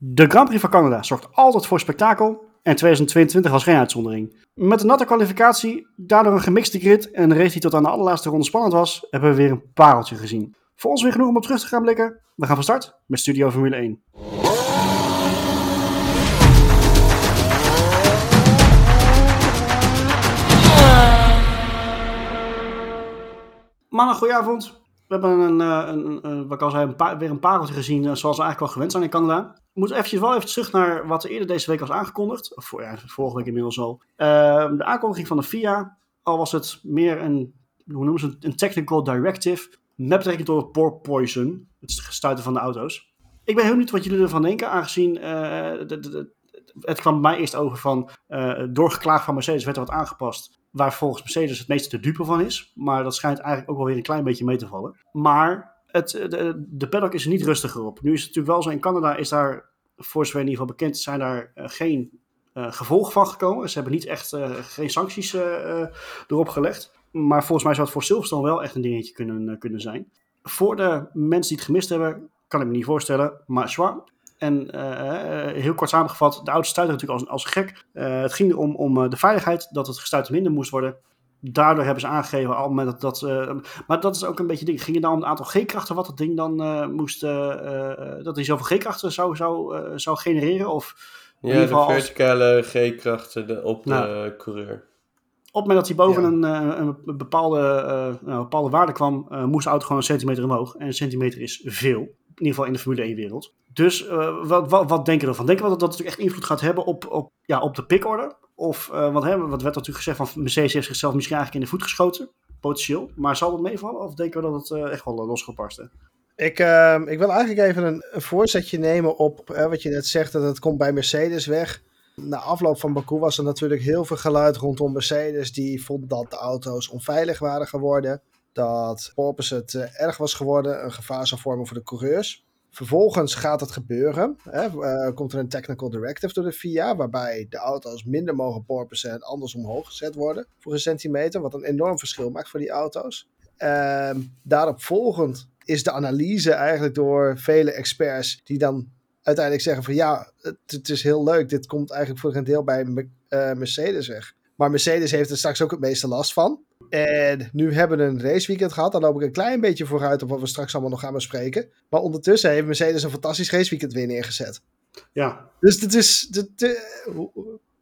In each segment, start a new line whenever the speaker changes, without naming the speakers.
De Grand Prix van Canada zorgt altijd voor spektakel en 2022 was geen uitzondering. Met een natte kwalificatie, daardoor een gemixte grid en een race die tot aan de allerlaatste ronde spannend was, hebben we weer een pareltje gezien. Voor ons weer genoeg om op terug te gaan blikken. We gaan van start met Studio Formule 1. Mannen, goedenavond. We hebben een, eh, een, wat ik al een paar, weer een pareltje gezien eh, zoals we eigenlijk wel gewend zijn in Canada. We moeten eventjes, wel even terug naar wat er eerder deze week was aangekondigd. Of ja, vorige week inmiddels al. Uh, de aankondiging van de FIA, al was het meer een, hoe noemen ze het, een technical directive. Met betrekking tot het porpoison, het gestuiten van de auto's. Ik ben heel benieuwd wat jullie ervan denken, aangezien de, het kwam mij eerst over van, doorgeklaagd van Mercedes werd er wat aangepast, waar volgens Mercedes het meeste de dupe van is. Maar dat schijnt eigenlijk ook wel weer een klein beetje mee te vallen. Maar het, de, de paddock is er niet rustiger op. Nu is het natuurlijk wel zo, in Canada is daar, voor zover in ieder geval bekend, zijn daar uh, geen uh, gevolgen van gekomen. Ze hebben niet echt geen sancties erop gelegd. Maar volgens mij zou het voor Silverstone wel echt een dingetje kunnen, kunnen zijn. Voor de mensen die het gemist hebben, kan ik me niet voorstellen. Maar zwaar. En uh, heel kort samengevat, de auto's stuiten natuurlijk als, als gek. Uh, het ging erom om de veiligheid, dat het gestuit minder moest worden. Daardoor hebben ze aangegeven, al met dat, dat uh, maar dat is ook een beetje ding. Ging het nou om het aantal G-krachten wat het ding dan moest, dat hij zoveel G-krachten zou, zou, zou genereren? Of
ja, de verticale als... G-krachten op nou, de coureur.
Op het moment dat hij boven ja. een, een, bepaalde, uh, een bepaalde waarde kwam, uh, moest de auto gewoon een centimeter omhoog. En een centimeter is veel. In ieder geval in de Formule 1-wereld. Dus uh, wat, wat, wat denken we ervan? Denken we dat dat natuurlijk echt invloed gaat hebben op, op, ja, op de pickorder? Of wat, hè, wat werd natuurlijk gezegd van Mercedes heeft zichzelf misschien eigenlijk in de voet geschoten? Potentieel. Maar zal dat meevallen? Of denken we dat het echt wel losgepast is?
Ik, uh, ik wil eigenlijk even een, een voorzetje nemen op uh, wat je net zegt, dat het komt bij Mercedes weg. Na afloop van Baku was er natuurlijk heel veel geluid rondom Mercedes. Die vond dat de auto's onveilig waren geworden. Dat Porpoise het uh, erg was geworden, een gevaar zou vormen voor de coureurs. Vervolgens gaat het gebeuren. Hè, uh, komt er een technical directive door de FIA, waarbij de auto's minder mogen porpoisen en anders omhoog gezet worden voor een centimeter, wat een enorm verschil maakt voor die auto's. Uh, daarop volgend is de analyse eigenlijk door vele experts die dan uiteindelijk zeggen van ja, het, is heel leuk, dit komt eigenlijk voor een deel bij uh, Mercedes weg. Maar Mercedes heeft er straks ook het meeste last van. En nu hebben we een raceweekend gehad. Dan loop ik een klein beetje vooruit op wat we straks allemaal nog gaan bespreken. Maar ondertussen heeft Mercedes een fantastisch raceweekend weer neergezet.
Ja.
Dus dit is. Dit, dit, hoe,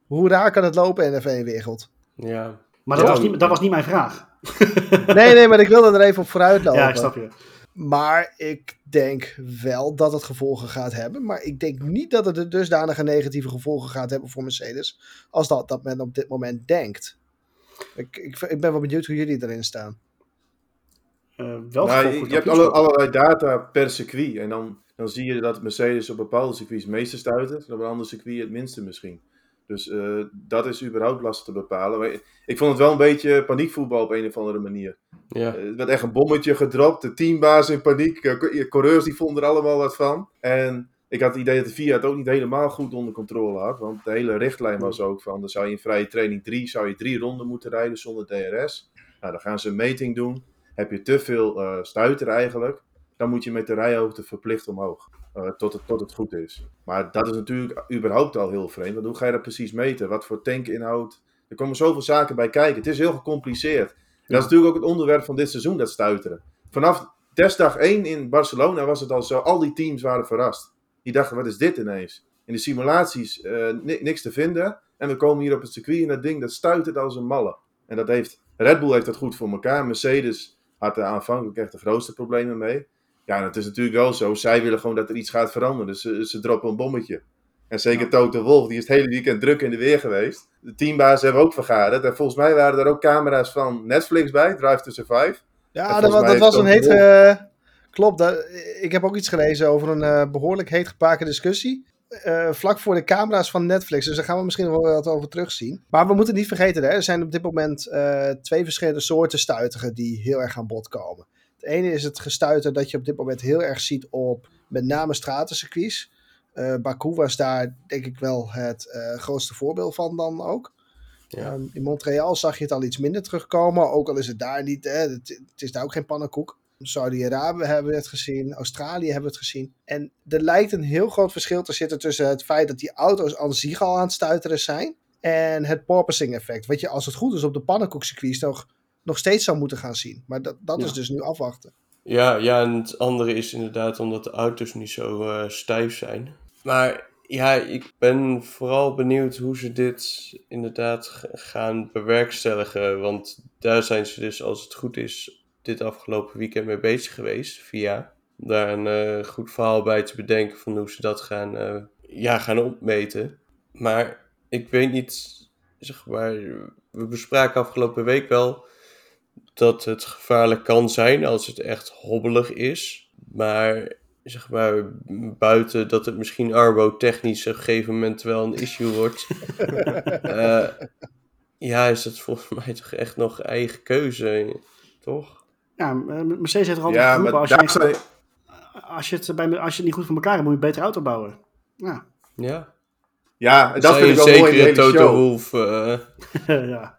hoe raar kan het lopen in de F1-wereld?
Ja.
Maar dat,
ja,
was niet, dat was niet mijn vraag.
nee, nee, maar ik wilde er even op vooruit lopen.
Ja, ik snap je.
Maar ik denk wel dat het gevolgen gaat hebben. Maar ik denk niet dat het er dusdanige negatieve gevolgen gaat hebben voor Mercedes. Als dat, dat men op dit moment denkt. Ik, ik, ik ben wel benieuwd hoe jullie erin staan.
Uh, wel
nou, je, je hebt alle, allerlei data per circuit. En dan, dan zie je dat Mercedes op bepaalde circuits het meeste stuiten. En op een ander circuit het minste misschien. Dus uh, dat is überhaupt lastig te bepalen. Maar ik vond het wel een beetje paniekvoetbal op een of andere manier. Ja. Uh, er werd echt een bommetje gedropt. De teambaas in paniek. Uh, coureurs die vonden er allemaal wat van. En ik had het idee dat de FIA het ook niet helemaal goed onder controle had. Want de hele richtlijn was ook van... dan zou je in vrije training drie, zou je drie ronden moeten rijden zonder DRS. Nou, dan gaan ze een meting doen. Heb je te veel stuiter eigenlijk... dan moet je met de rijhoogte verplicht omhoog. Uh, tot, het, tot het goed is. Maar dat is natuurlijk überhaupt al heel vreemd. Want hoe ga je dat precies meten? Wat voor tankinhoud? Er komen zoveel zaken bij kijken. Het is heel gecompliceerd. En dat is natuurlijk ook het onderwerp van dit seizoen, dat stuiteren. Vanaf testdag 1 in Barcelona was het al zo. Al die teams waren verrast. Die dachten, wat is dit ineens? In de simulaties uh, niks te vinden. En we komen hier op het circuit en dat ding dat stuitert als een malle. En dat heeft, Red Bull heeft dat goed voor elkaar. Mercedes had er aanvankelijk echt de grootste problemen mee. Ja, het is natuurlijk wel zo. Zij willen gewoon dat er iets gaat veranderen. Dus ze, ze droppen een bommetje. En zeker ja. Toto Wolf, die is het hele weekend druk in de weer geweest. De teambaas hebben ook vergaderd. En volgens mij waren er ook camera's van Netflix bij, Drive to Survive.
Ja, dat, dat was een heet... Uh, klopt, dat, ik heb ook iets gelezen over een uh, behoorlijk heet gepaken discussie. Uh, vlak voor de camera's van Netflix. Dus daar gaan we misschien wel wat over terugzien. Maar we moeten niet vergeten, hè, er zijn op dit moment twee verschillende soorten stuitigen die heel erg aan bod komen. Het ene is het gestuiten dat je op dit moment heel erg ziet op met name stratencircuits. Uh, Baku was daar denk ik wel het uh, grootste voorbeeld van dan ook.
Ja.
Um, in Montreal zag je het al iets minder terugkomen, ook al is het daar niet, hè, het, het is daar ook geen pannenkoek. Saudi-Arabië hebben we het gezien, Australië hebben we het gezien. En er lijkt een heel groot verschil te zitten tussen het feit dat die auto's aan zich al aan het stuiteren zijn en het porpoising effect. Wat je als het goed is op de pannenkoekcircuits nog, nog steeds zou moeten gaan zien. Maar dat, dat
Ja.
is dus nu afwachten.
Ja, ja, en het andere is inderdaad omdat de auto's niet zo eh, stijf zijn. Maar ja, ik ben vooral benieuwd hoe ze dit inderdaad gaan bewerkstelligen. Want daar zijn ze dus, als het goed is, dit afgelopen weekend mee bezig geweest. Via daar een eh, goed verhaal bij te bedenken van hoe ze dat gaan, eh, ja, gaan opmeten. Maar ik weet niet, zeg maar, we bespraken afgelopen week wel dat het gevaarlijk kan zijn als het echt hobbelig is. Maar zeg maar, buiten dat het misschien arbo-technisch op een gegeven moment wel een issue wordt. eh, ja, is het volgens mij toch echt nog eigen keuze, toch?
Ja, Mercedes heeft er altijd
Ja,
geroepen,
maar
als, je,
zijn...
als, je het bij, als je het niet goed voor elkaar hebt, moet je een betere auto bouwen. Ja,
Ja.
Ja, en dat
Zij
vind ik
een
wel mooi in de
zekere
hele
Toto
show.
Wolff. eh,
ja,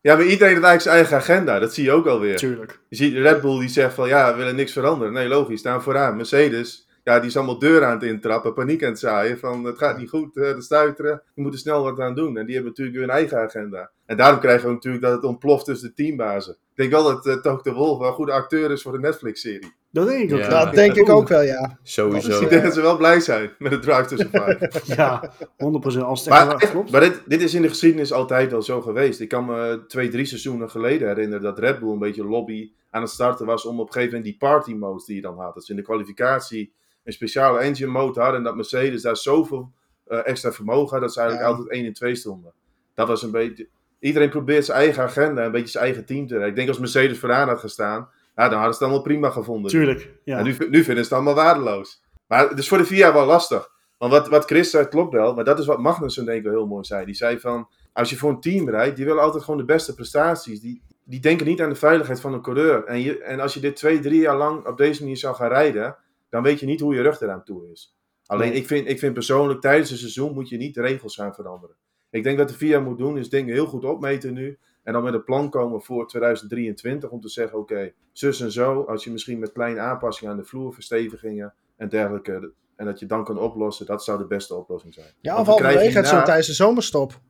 Ja, maar iedereen heeft eigenlijk zijn eigen agenda. Dat zie je ook alweer.
tuurlijk.
Je ziet Red Bull die zegt van ja, we willen niks veranderen. Nee, logisch, staan vooraan. Mercedes, ja, die is allemaal deuren aan het intrappen, paniek aan het zaaien. Van het gaat niet goed, eh, de stuiteren. We moeten snel wat aan doen. En die hebben natuurlijk hun eigen agenda. En daarom krijgen we natuurlijk dat het ontploft tussen de teambazen. Ik denk wel dat uh, Took de Wolf wel een goede acteur is voor de Netflix-serie.
Dat denk ik ook.
Ja.
wel.
Dat denk ik ook wel, ja.
sowieso.
Ik denk dat ze wel blij zijn met de Drive to Survive.
Ja, 100% als het
Maar,
echt klopt.
maar dit, dit is in de geschiedenis altijd wel zo geweest. Ik kan me twee, drie seizoenen geleden herinneren dat Red Bull een beetje lobby aan het starten was om op een gegeven moment die party modes die je dan had. Dat ze in de kwalificatie een speciale engine mode hadden en dat Mercedes daar zoveel eh, extra vermogen had dat ze eigenlijk
Ja.
altijd 1 en 2 stonden. Dat was een beetje... Iedereen probeert zijn eigen agenda, een beetje zijn eigen team te rijden. Ik denk als Mercedes vooraan had gestaan, ja, dan hadden ze het allemaal prima gevonden.
Tuurlijk, ja.
En nu, nu vinden ze het allemaal waardeloos. Maar het is voor de VIA wel lastig. Want wat, wat Chris zei klopt wel, maar dat is wat Magnussen denk ik wel heel mooi zei. Die zei van, als je voor een team rijdt, die willen altijd gewoon de beste prestaties. Die, die denken niet aan de veiligheid van een coureur. En, je, en als je dit twee, drie jaar lang op deze manier zou gaan rijden, dan weet je niet hoe je rug eraan toe is. Alleen
Nee.
ik, vind, ik vind persoonlijk, tijdens een seizoen moet je niet de regels gaan veranderen. Ik denk dat de VIA moet doen, is dingen heel goed opmeten nu. En dan met een plan komen voor 2023 om te zeggen, oké, zus en zo. Als je misschien met kleine aanpassingen aan de vloer, verstevigingen en dergelijke. En dat je dan kan oplossen, dat zou de beste oplossing zijn.
Ja,
Want
of
we krijgen
halverwege het zo tijdens de zomerstop.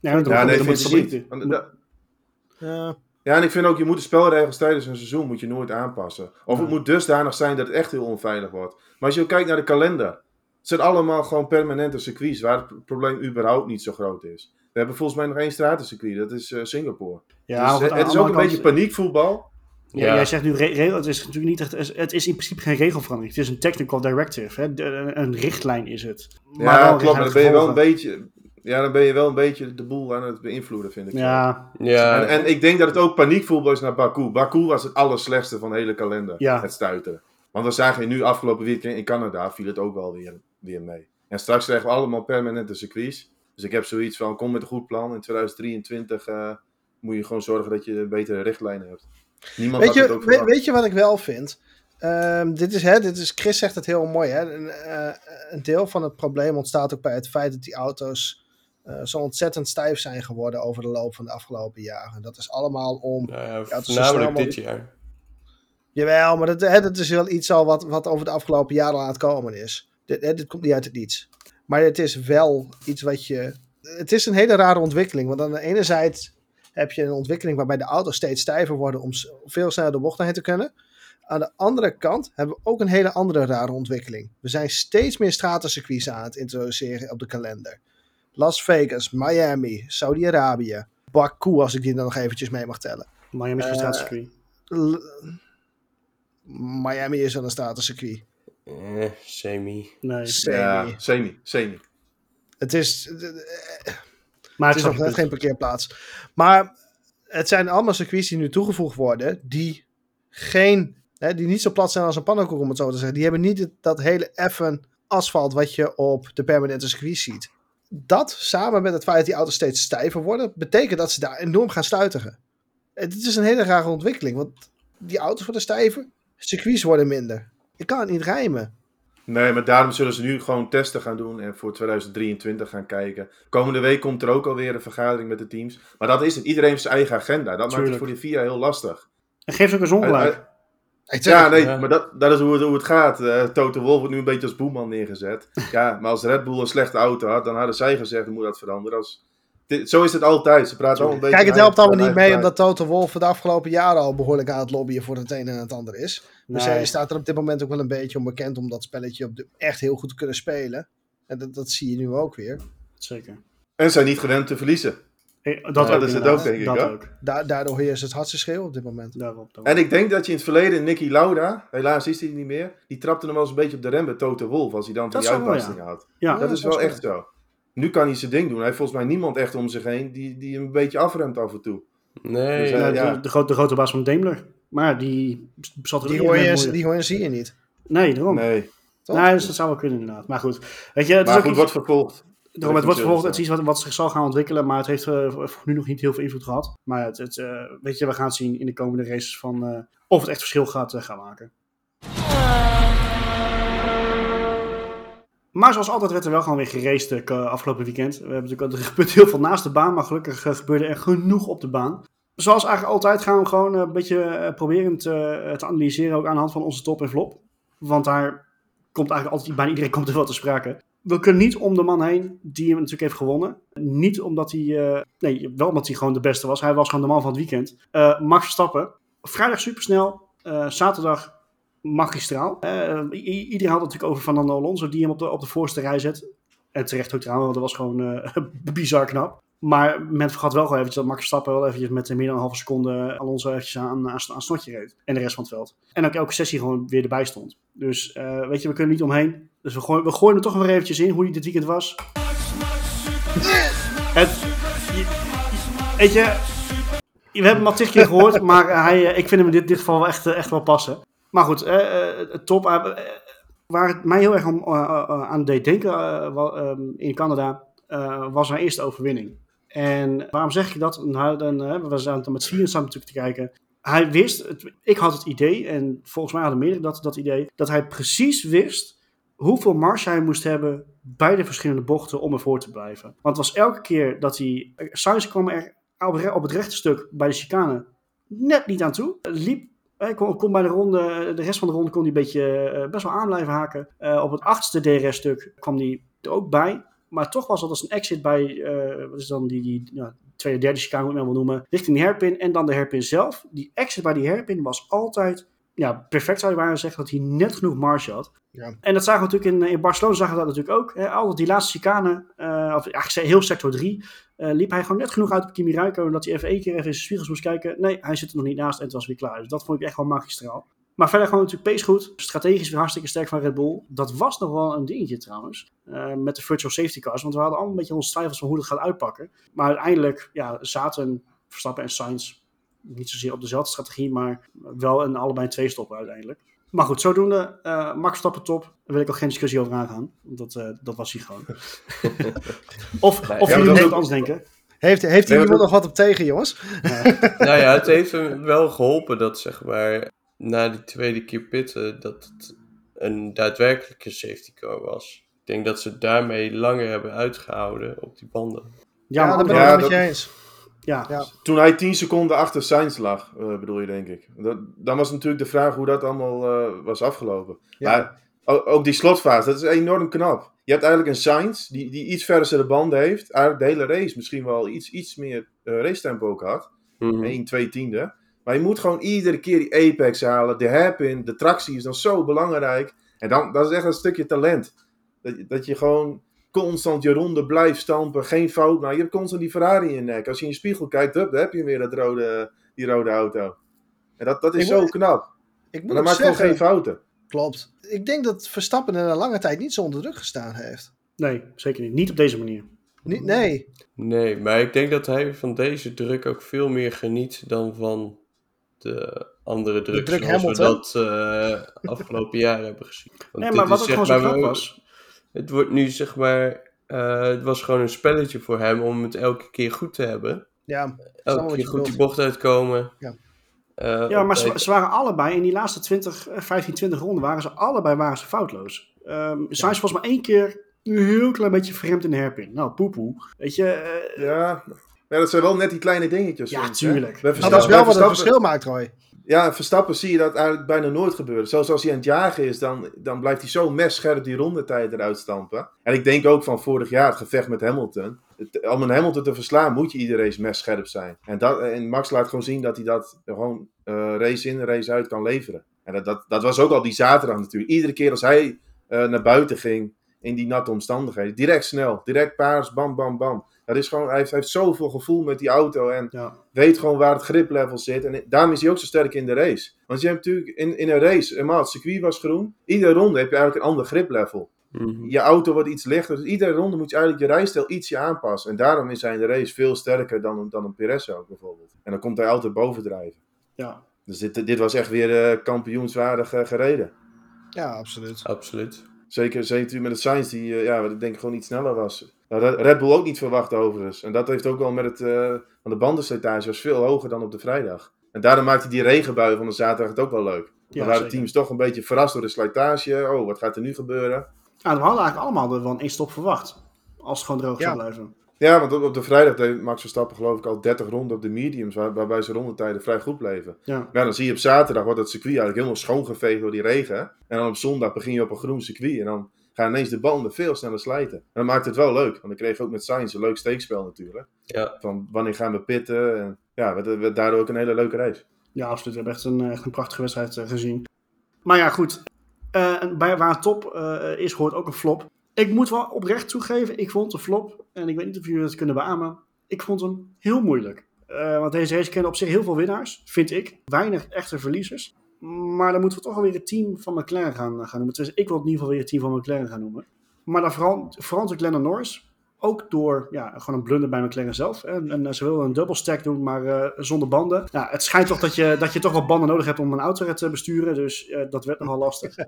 Ja, dat
Ja,
moet-
nee,
dat
vind ik niet.
Ja.
Ja, en ik vind ook, je moet de spelregels tijdens een seizoen moet je nooit aanpassen. Of het moet dusdanig zijn dat het echt heel onveilig wordt. Maar als je ook kijkt naar de kalender. Het zijn allemaal gewoon permanente circuits waar het probleem überhaupt niet zo groot is. We hebben volgens mij nog één stratencircuit, dat is eh, Singapore.
Ja,
dus,
maar
het, is ook een beetje
kant-
paniekvoetbal.
Ja,
Ja.
Jij zegt nu, het is natuurlijk niet echt, het is in principe geen regelverandering. Het is een technical directive. Hè? De- een, een richtlijn is het. Maar
ja,
wel
klopt, maar dan ben je wel een beetje... Ja, dan ben je wel een beetje de boel aan het beïnvloeden, vind ik. zo.
Ja,
Ja,
En, en ik denk dat het ook paniekvoetbal is naar Baku. Baku was het allerslechtste van de hele kalender.
Ja.
Het stuiteren. Want we zagen nu afgelopen weekend in Canada viel het ook wel weer, weer mee. En straks krijgen we allemaal permanente circuits. Dus ik heb zoiets van, kom met een goed plan. In 2023 eh, moet je gewoon zorgen dat je betere richtlijnen hebt. Niemand
Weet,
had het
je, weet je wat ik wel vind? Ehm, dit, is, hè, dit is, Chris zegt het heel mooi. Hè? Een, eh, een deel van het probleem ontstaat ook bij het feit dat die auto's eh, zo ontzettend stijf zijn geworden over de loop van de afgelopen jaren. Dat is allemaal om.
nou ja, voornamelijk dit jaar.
Jawel, maar dat, hè, dat is wel iets al wat, wat over de afgelopen jaren aan het komen is. Dit, hè, dit komt niet uit het niets. Maar het is wel iets wat je. Het is een hele rare ontwikkeling. Want aan de ene zijde heb je een ontwikkeling waarbij de auto's steeds stijver worden om veel sneller de bocht heen te kunnen. Aan de andere kant hebben we ook een hele andere rare ontwikkeling. We zijn steeds meer stratencircuits aan het introduceren op de kalender. Las Vegas, Miami, Saudi-Arabië, Baku, als ik die dan nog eventjes mee mag tellen.
Miami is een
Eh,
straatcircuit.
L- Miami is wel een stratencircuit.
Eh, semi.
Nee,
Semi.
Ja, semi, semi.
Het is,
maar
het is nog net geen parkeerplaats. Maar het zijn allemaal circuits die nu toegevoegd worden, die geen, hè, die niet zo plat zijn als een pannenkoek, om het zo te zeggen. Die hebben niet het- dat hele effen asfalt wat je op de permanente circuits ziet. Dat, samen met het feit dat die auto's steeds stijver worden, betekent dat ze daar enorm gaan stuitigen. Het is een hele rare ontwikkeling, want die auto's worden stijver, circuits worden minder. Ik kan het niet rijmen.
Nee, maar daarom zullen ze nu gewoon testen gaan doen en voor 2023 gaan kijken. Komende week komt er ook alweer een vergadering met de teams. Maar dat is het. Iedereen heeft zijn eigen agenda. Dat maakt het voor de VIA heel lastig.
En geef ze ook eens ongelijk.
Ja, nee,
Ja.
maar dat, dat is hoe het, hoe het gaat. Eh Toto Wolff wordt nu een beetje als boeman neergezet. Ja, maar als Red Bull een slechte auto had, dan hadden zij gezegd, dan moet dat veranderen. Als, dit, zo is het altijd. Ze praten allemaal een beetje...
Kijk, het helpt allemaal niet mee omdat Toto Wolff de afgelopen jaren al behoorlijk aan het lobbyen voor het een en het ander is. Mercedes
Nee.
staat er op dit moment ook wel een beetje onbekend om dat spelletje op de, echt heel goed te kunnen spelen. En dat, dat zie je nu ook weer.
Zeker.
En zijn niet gewend te verliezen.
Eh, Dat,
Ja,
ook
dat is het ook, denk ik,
Dat
hoor.
ook.
Da daardoor heerst het hardste schreeuw op dit moment.
Daarop, daarop.
En ik denk dat je in het verleden, Nicky Lauda, helaas is hij niet meer, die trapte hem wel eens een beetje op de rem bij Toto Wolff als hij dan
Dat
die uitbarstingen had.
Ja,
Dat
Ja,
is
dat
wel
is
echt zo. Nu kan hij zijn ding doen. Hij heeft volgens mij niemand echt om zich heen die, die hem een beetje afremt af en toe.
Nee,
Dus,
Ja,
eh,
de,
ja.
de, grote, de grote baas van Daimler. Maar die zat er
Die
ook
hoor,
niet
je, die hoor je zie je niet.
Nee, daarom. Nee.
Nee.
Toch?
dus dat zou wel kunnen inderdaad. Maar goed, weet je, het is
Maar
ook
goed,
iets-
wordt vervolgd.
Daarom, het wordt
Even
vervolgens het is iets wat, wat zich zal gaan ontwikkelen, maar het heeft eh, voor nu nog niet heel veel invloed gehad. Maar het, het, eh, weet je, we gaan het zien in de komende races van eh, of het echt verschil gaat, gaan maken. Maar zoals altijd werd er wel gewoon weer geraced eh, afgelopen weekend. We hebben natuurlijk, er gebeurt heel veel naast de baan, maar gelukkig eh, gebeurde er genoeg op de baan. Zoals eigenlijk altijd gaan we gewoon eh, een beetje proberen te, analyseren, ook aan de hand van onze top en flop. Want daar komt eigenlijk altijd, bijna iedereen komt er wel te sprake. We kunnen niet om de man heen die hem natuurlijk heeft gewonnen. Niet omdat hij, nee, wel omdat hij gewoon de beste was. Hij was gewoon de man van het weekend. Max Verstappen. Vrijdag supersnel. zaterdag magistraal. Eh, iedereen had het natuurlijk over Fernando Alonso die hem op de, op de voorste rij zet. En terecht ook trouwens, want dat was gewoon eh, bizar knap. Maar men vergat wel gewoon eventjes dat Max Verstappen wel eventjes met meer dan een halve seconde Alonso eventjes aan, aan, aan snotje reed. En de rest van het veld. En ook elke sessie gewoon weer erbij stond. Dus eh, weet je, we kunnen niet omheen. Dus we gooien, we gooien er toch weer eventjes in hoe hij dit weekend was. Het, weet je, we hebben hem al tig keer gehoord, maar hij, eh, ik vind hem in dit, dit geval echt, eh, echt wel passen. Maar goed, eh, eh, top. Eh, waar het mij heel erg aan deed denken eh, ehm, in Canada, was zijn eerste overwinning. En waarom zeg ik dat? Nou, dan, we zaten met vier samen natuurlijk te kijken. Hij wist, het, ik had het idee, en volgens mij hadden meerdere dat, dat idee, dat hij precies wist hoeveel marge hij moest hebben bij de verschillende bochten om ervoor te blijven. Want het was elke keer dat hij, Sainz kwam er op het rechte stuk bij de chicane net niet aan toe. Liep, hij kon, kon bij de ronde, de rest van de ronde kon hij een beetje eh, best wel aan blijven haken. Eh, op het achtste DRS-stuk kwam hij er ook bij. Maar toch was dat als een exit bij, eh, wat is dan die, die ja, tweede, derde chicane, moet ik maar wel noemen, richting die hairpin en dan de hairpin zelf. Die exit bij die hairpin was altijd ja, perfect zou je bijna zeggen dat hij net genoeg marge had.
Ja.
En dat zagen we natuurlijk in, in Barcelona zagen we dat natuurlijk ook. Hè, altijd die laatste chicane, eh, of eigenlijk heel sector 3, eh, liep hij gewoon net genoeg uit op Kimi Räikkönen dat hij even één keer even in zijn spiegels moest kijken. Nee, hij zit er nog niet naast en het was weer klaar. Dus dat vond ik echt wel magistraal. Maar verder gewoon natuurlijk pace goed. Strategisch weer hartstikke sterk van Red Bull. Dat was nog wel een dingetje trouwens. eh, met de virtual safety cars. Want we hadden allemaal een beetje onze twijfels van hoe dat gaat uitpakken. Maar uiteindelijk ja, zaten Verstappen en Sainz niet zozeer op dezelfde strategie. Maar wel in allebei twee stoppen uiteindelijk. Maar goed, zodoende. eh Max Verstappen top. Daar wil ik ook geen discussie over aangaan. Want dat, eh, dat was hij gewoon. of
Nee,
of
ja,
jullie
dat-
anders denken.
Heeft, heeft
Nee,
hier
maar
iemand nog wat op tegen, jongens?
nou ja, het heeft hem wel geholpen dat zeg maar na die tweede keer pitten dat het een daadwerkelijke safety car was. Ik denk dat ze daarmee langer hebben uitgehouden op die banden.
Ja,
daar ben ik
Ja,
met
dat-
je eens.
Ja.
Ja.
Toen hij 10 seconden achter Sainz lag, eh, bedoel je denk ik. Dat, dan was natuurlijk de vraag hoe dat allemaal eh, was afgelopen.
Ja.
Maar ook die slotfase, dat is enorm knap. Je hebt eigenlijk een Sainz die, die iets verder de banden heeft. Eigenlijk de hele race misschien wel iets, iets meer uh, racetempo ook had.
Mhm.
1, 2 tiende. Maar je moet gewoon iedere keer die apex halen. De hairpin, de tractie is dan zo belangrijk. En dan, dat is echt een stukje talent. Dat, dat je gewoon constant je ronde blijft stampen. Geen fout. Nou, je hebt constant die Ferrari in je nek. Als je in je spiegel kijkt, hup, dan heb je weer dat rode, die rode auto. En dat, dat is
Ik
zo
moet-
knap.
Ik
Maar
moet
dan maakt gewoon geen fouten.
klopt. Ik denk dat Verstappen er een lange tijd niet zo onder druk gestaan heeft.
Nee, zeker niet. Niet op deze manier.
Niet, nee.
Nee, maar ik denk dat hij van deze druk ook veel meer geniet dan van de andere druk,
druk
zoals we dat eh, afgelopen jaren hebben gezien. Want
Nee,
dit
maar wat
is
gewoon zo
maar-
knap was.
Het wordt nu zeg maar, eh, het was gewoon een spelletje voor hem om het elke keer goed te hebben.
Ja,
Elke keer goed die bocht uitkomen.
Ja.
Eh,
Ja, maar ze, ze waren allebei in die laatste 20, eh, 15, 20 ronden waren ze allebei waren ze foutloos. Ehm Sainz volgens mij één keer een heel klein beetje vreemd in de hairpin. Nou, poepoe. Weet je, eh,
Ja. ja, dat zijn wel net die kleine dingetjes.
Ja,
soms,
tuurlijk.
Dat is wel wat het verschil maakt, Roy.
Ja, Verstappen zie je dat eigenlijk bijna nooit gebeuren. Zelfs als hij aan het jagen is, dan, dan blijft hij zo messcherp die rondetijd eruit stampen. En ik denk ook van vorig jaar het gevecht met Hamilton. Het- om een Hamilton te verslaan moet je iedere race messcherp zijn. En, dat, en Max laat gewoon zien dat hij dat gewoon eh, race in, race uit kan leveren. En dat, dat, dat was ook al die zaterdag natuurlijk. Iedere keer als hij eh, naar buiten ging in die natte omstandigheden. Direct snel, direct paars, bam, bam, bam. Dat is gewoon, hij, heeft, hij heeft zoveel gevoel met die auto. En
Ja.
weet gewoon waar het griplevel zit. En daarom is hij ook zo sterk in de race. Want je hebt natuurlijk in, in een race, eenmaal het circuit was groen. Iedere ronde heb je eigenlijk een ander griplevel.
Mhm.
Je auto wordt iets lichter. Dus iedere ronde moet je eigenlijk je rijstijl ietsje aanpassen. En daarom is hij in de race veel sterker dan, een- dan een Perez ook bijvoorbeeld. En dan komt hij altijd bovendrijven.
Ja.
Dus dit, dit was echt weer eh, kampioenswaardig eh, gereden.
Ja, absoluut.
Zeker,
Absoluut.
zeker natuurlijk met de Sainz, die eh, ja, wat ik denk gewoon iets sneller was. Nou, Red- Bull ook niet verwacht overigens. En dat heeft ook wel met het... eh want de bandenslijtage was veel hoger dan op de vrijdag. En daarom maakte die regenbui van de zaterdag het ook wel leuk. Dan
Ja,
waren de
zeker.
teams toch een beetje verrast door de slijtage. Oh, wat gaat er nu gebeuren?
Ja, we hadden eigenlijk allemaal er wel een één stop verwacht. Als het gewoon droog
Ja.
zou blijven.
Ja, want op, op de vrijdag deed Max Verstappen geloof ik al 30 ronden op de mediums, waar, waarbij zijn rondetijden vrij goed bleven.
Ja.
Ja, dan zie je op zaterdag wordt het circuit eigenlijk helemaal schoongeveegd door die regen. En dan op zondag begin je op een groen circuit en dan gaan ineens de banden veel sneller slijten. En dan maakt het wel leuk, want dan kreeg je ook met Sainz een leuk steekspel natuurlijk.
Ja.
Van wanneer gaan we pitten en ja, werd, werd daardoor ook een hele leuke race.
Ja, absoluut. We hebben echt een, echt een prachtige wedstrijd eh, gezien. Maar ja, goed. Eh, en bij waar top eh, is, hoort ook een flop. Ik moet wel oprecht toegeven, ik vond de flop, en ik weet niet of jullie het kunnen beamen, ik vond hem heel moeilijk. Eh, want deze race kende op zich heel veel winnaars, vind ik. Weinig echte verliezers. Maar dan moeten we toch alweer het team van McLaren gaan, gaan noemen. Dus ik wil het in ieder geval weer het team van McLaren gaan noemen. Maar dan natuurlijk Lennon Norris. Ook door ja, gewoon een blunder bij McLaren zelf. En, en ze wilden een double stack doen, maar eh, zonder banden. Ja, het schijnt toch dat je, dat je toch wel banden nodig hebt om een auto te besturen. Dus eh, dat werd nogal lastig.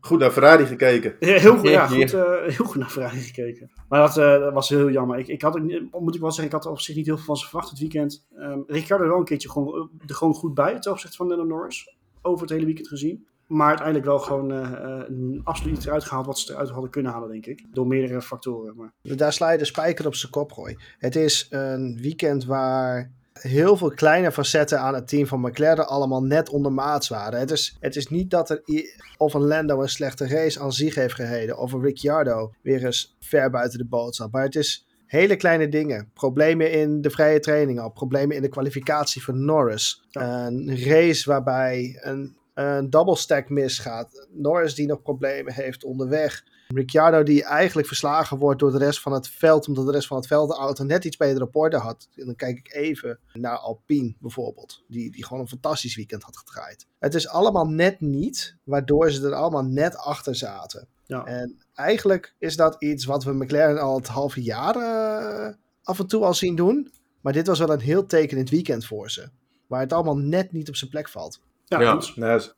Goed naar Ferrari gekeken.
Ja, heel goed, ja, goed, eh, heel goed naar Ferrari gekeken. Maar dat, eh, dat was heel jammer. Ik, ik had, moet ik wel zeggen, ik had er op zich niet heel veel van ze verwacht het weekend. Ehm Ricciardo wel een keertje gewoon, eh, er gewoon goed bij ten opzichte van Lennon Norris. Over het hele weekend gezien. Maar uiteindelijk wel gewoon eh, eh, absoluut iets eruit gehaald wat ze eruit hadden kunnen halen, denk ik. Door meerdere factoren. Maar,
Daar sla je de spijker op zijn kop, Roy. Het is een weekend waar heel veel kleine facetten aan het team van McLaren allemaal net ondermaats waren. Het is, het is niet dat er of een Lando een slechte race aan zich heeft gereden, of een Ricciardo weer eens ver buiten de boot zat. Maar het is hele kleine dingen. Problemen in de vrije training al, problemen in de kwalificatie van Norris. Een race waarbij een, een double stack misgaat. Norris die nog problemen heeft onderweg. Ricciardo die eigenlijk verslagen wordt door de rest van het veld, omdat de rest van het veld de auto net iets beter op orde had. En dan kijk ik even naar Alpine bijvoorbeeld, die, die gewoon een fantastisch weekend had gedraaid. Het is allemaal net niet, waardoor ze er allemaal net achter zaten.
Ja.
En eigenlijk is dat iets wat we McLaren al het halve jaar eh, af en toe al zien doen. Maar dit was wel een heel tekenend weekend voor ze. Waar het allemaal net niet op zijn plek valt.
ja.
Nee, ze,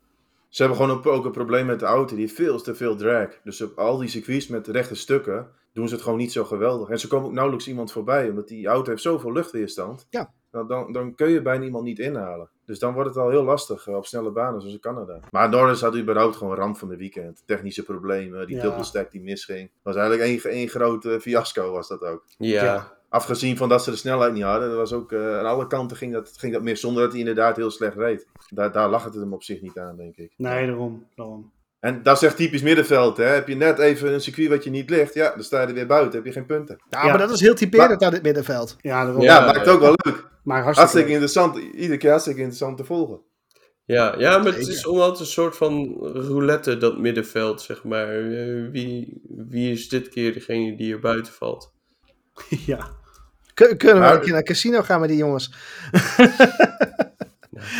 ze hebben gewoon ook, ook een probleem met de auto. Die heeft veel te veel drag. Dus op al die circuits met rechte stukken doen ze het gewoon niet zo geweldig. En ze komen ook nauwelijks iemand voorbij. Omdat die auto heeft zoveel luchtweerstand.
Ja.
Dan, dan, dan kun je bijna iemand niet inhalen. Dus dan wordt het al heel lastig eh, op snelle banen zoals in Canada. Maar Norris had überhaupt gewoon ramp van de weekend. Technische problemen, die
Ja.
double stack die misging. Dat was eigenlijk één, één grote fiasco was dat ook.
Ja.
Ja.
Afgezien van dat ze de snelheid niet hadden, dat was ook, eh, aan alle kanten ging dat, ging dat mis, zonder dat hij inderdaad heel slecht reed. Daar, daar lag het hem op zich niet aan, denk ik.
Nee, daarom. daarom.
En dat echt typisch middenveld, hè. Heb je net even een circuit wat je niet ligt, ja, dan sta je er weer buiten, heb je geen punten.
Ja,
Ja.
maar dat is heel typerend aan dit middenveld.
Ja, daarom.
Ja,
Ja,
maakt ook wel leuk.
Maar hartstikke,
Hartstikke interessant, iedere keer hartstikke interessant te volgen.
Ja, ja, maar het is omdat een soort van roulette, dat middenveld, zeg maar. Eh, Wie, wie is dit keer degene die er buiten valt?
ja.
Kun- kunnen we
Maar-
een keer naar casino gaan met die jongens?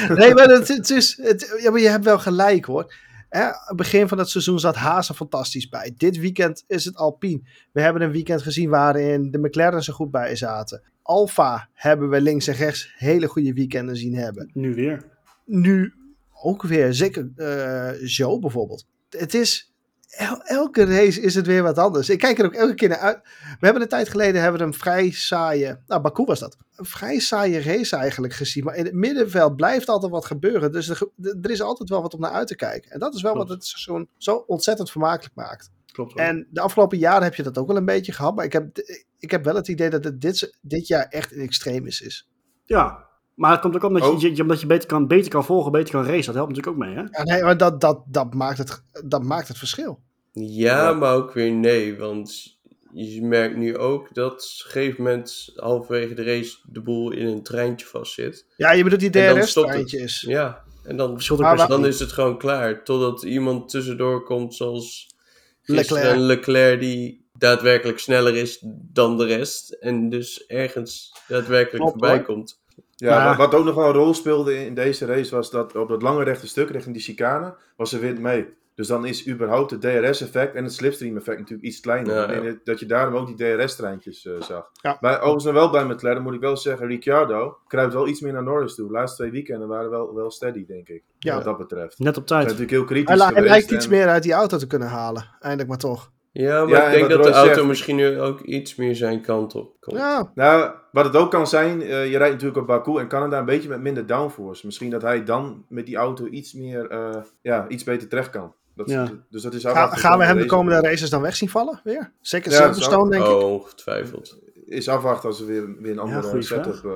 nee, maar het, het is, het, ja, maar je hebt wel gelijk hoor. Hè, begin van het seizoen zat Haas er fantastisch bij. Dit weekend is het Alpine. We hebben een weekend gezien waarin de McLaren er goed bij zaten. Alfa hebben we links en rechts hele goede weekenden zien hebben.
Nu weer.
Nu ook weer, zeker eh Joe bijvoorbeeld. Het is, el- elke race is het weer wat anders. Ik kijk er ook elke keer naar uit. We hebben een tijd geleden hebben we een vrij saaie, nou Baku was dat, een vrij saaie race eigenlijk gezien. Maar in het middenveld blijft altijd wat gebeuren. Dus er, er is altijd wel wat om naar uit te kijken. En dat is wel
Klopt.
wat het seizoen zo ontzettend vermakelijk maakt.
Klopt.
En de afgelopen jaren heb je dat ook wel een beetje gehad. Maar ik heb, ik heb wel het idee dat het dit, dit jaar echt een extremis is.
Ja, Maar het komt ook omdat,
Oh.
je, je, omdat je beter kan, beter kan volgen, beter kan racen. Dat helpt natuurlijk ook mee, hè?
Ja, nee, maar dat, dat, dat, maakt het, dat maakt het verschil.
Ja, maar ook weer nee. Want je merkt nu ook dat op een gegeven moment halverwege de race de boel in een treintje vastzit.
Ja, je bedoelt die
En dan stopt het.
DRS-treintjes.
Ja, en dan,
Maar
dan is het gewoon klaar. Totdat iemand tussendoor komt zoals
Leclerc.
Leclerc die daadwerkelijk sneller is dan de rest. En dus ergens daadwerkelijk
Klopt,
voorbij
hoor.
komt.
Ja,
Maar-
wat, wat ook nog wel een rol speelde in deze race was dat op dat lange rechte stuk richting die chicane was er wind mee. Dus dan is überhaupt het DRS-effect en het slipstream-effect natuurlijk iets kleiner.
Ja, ja.
dat- dat je daarom ook die DRS-treintjes eh, zag.
Ja.
Maar overigens nog wel bij McLaren moet ik wel zeggen, Ricciardo kruipt wel iets meer naar Norris toe. De laatste twee weekenden waren wel, wel steady, denk ik.
Ja.
Wat dat betreft.
Net op tijd.
natuurlijk heel kritisch
Hij, lijkt iets
en-
meer uit die auto te kunnen halen. Eindelijk maar toch.
Ja, maar
Ja,
ik
en
denk dat de auto
zegt-
misschien nu ook iets meer zijn kant op komt.
Ja,
Nou, wat het ook kan zijn, eh, je rijdt natuurlijk op Baku en Canada een beetje met minder downforce. Misschien dat hij dan met die auto iets meer, eh, ja, iets beter terecht kan. Dat,
Ja.
Dus dat is
Ga- gaan we hem de komende races dan weg zien vallen? Weer? Zeker
Ja,
Silverstone, denk ik.
Oh, ongetwijfeld.
Is afwachten als er weer, weer een andere
goeie
setup eh,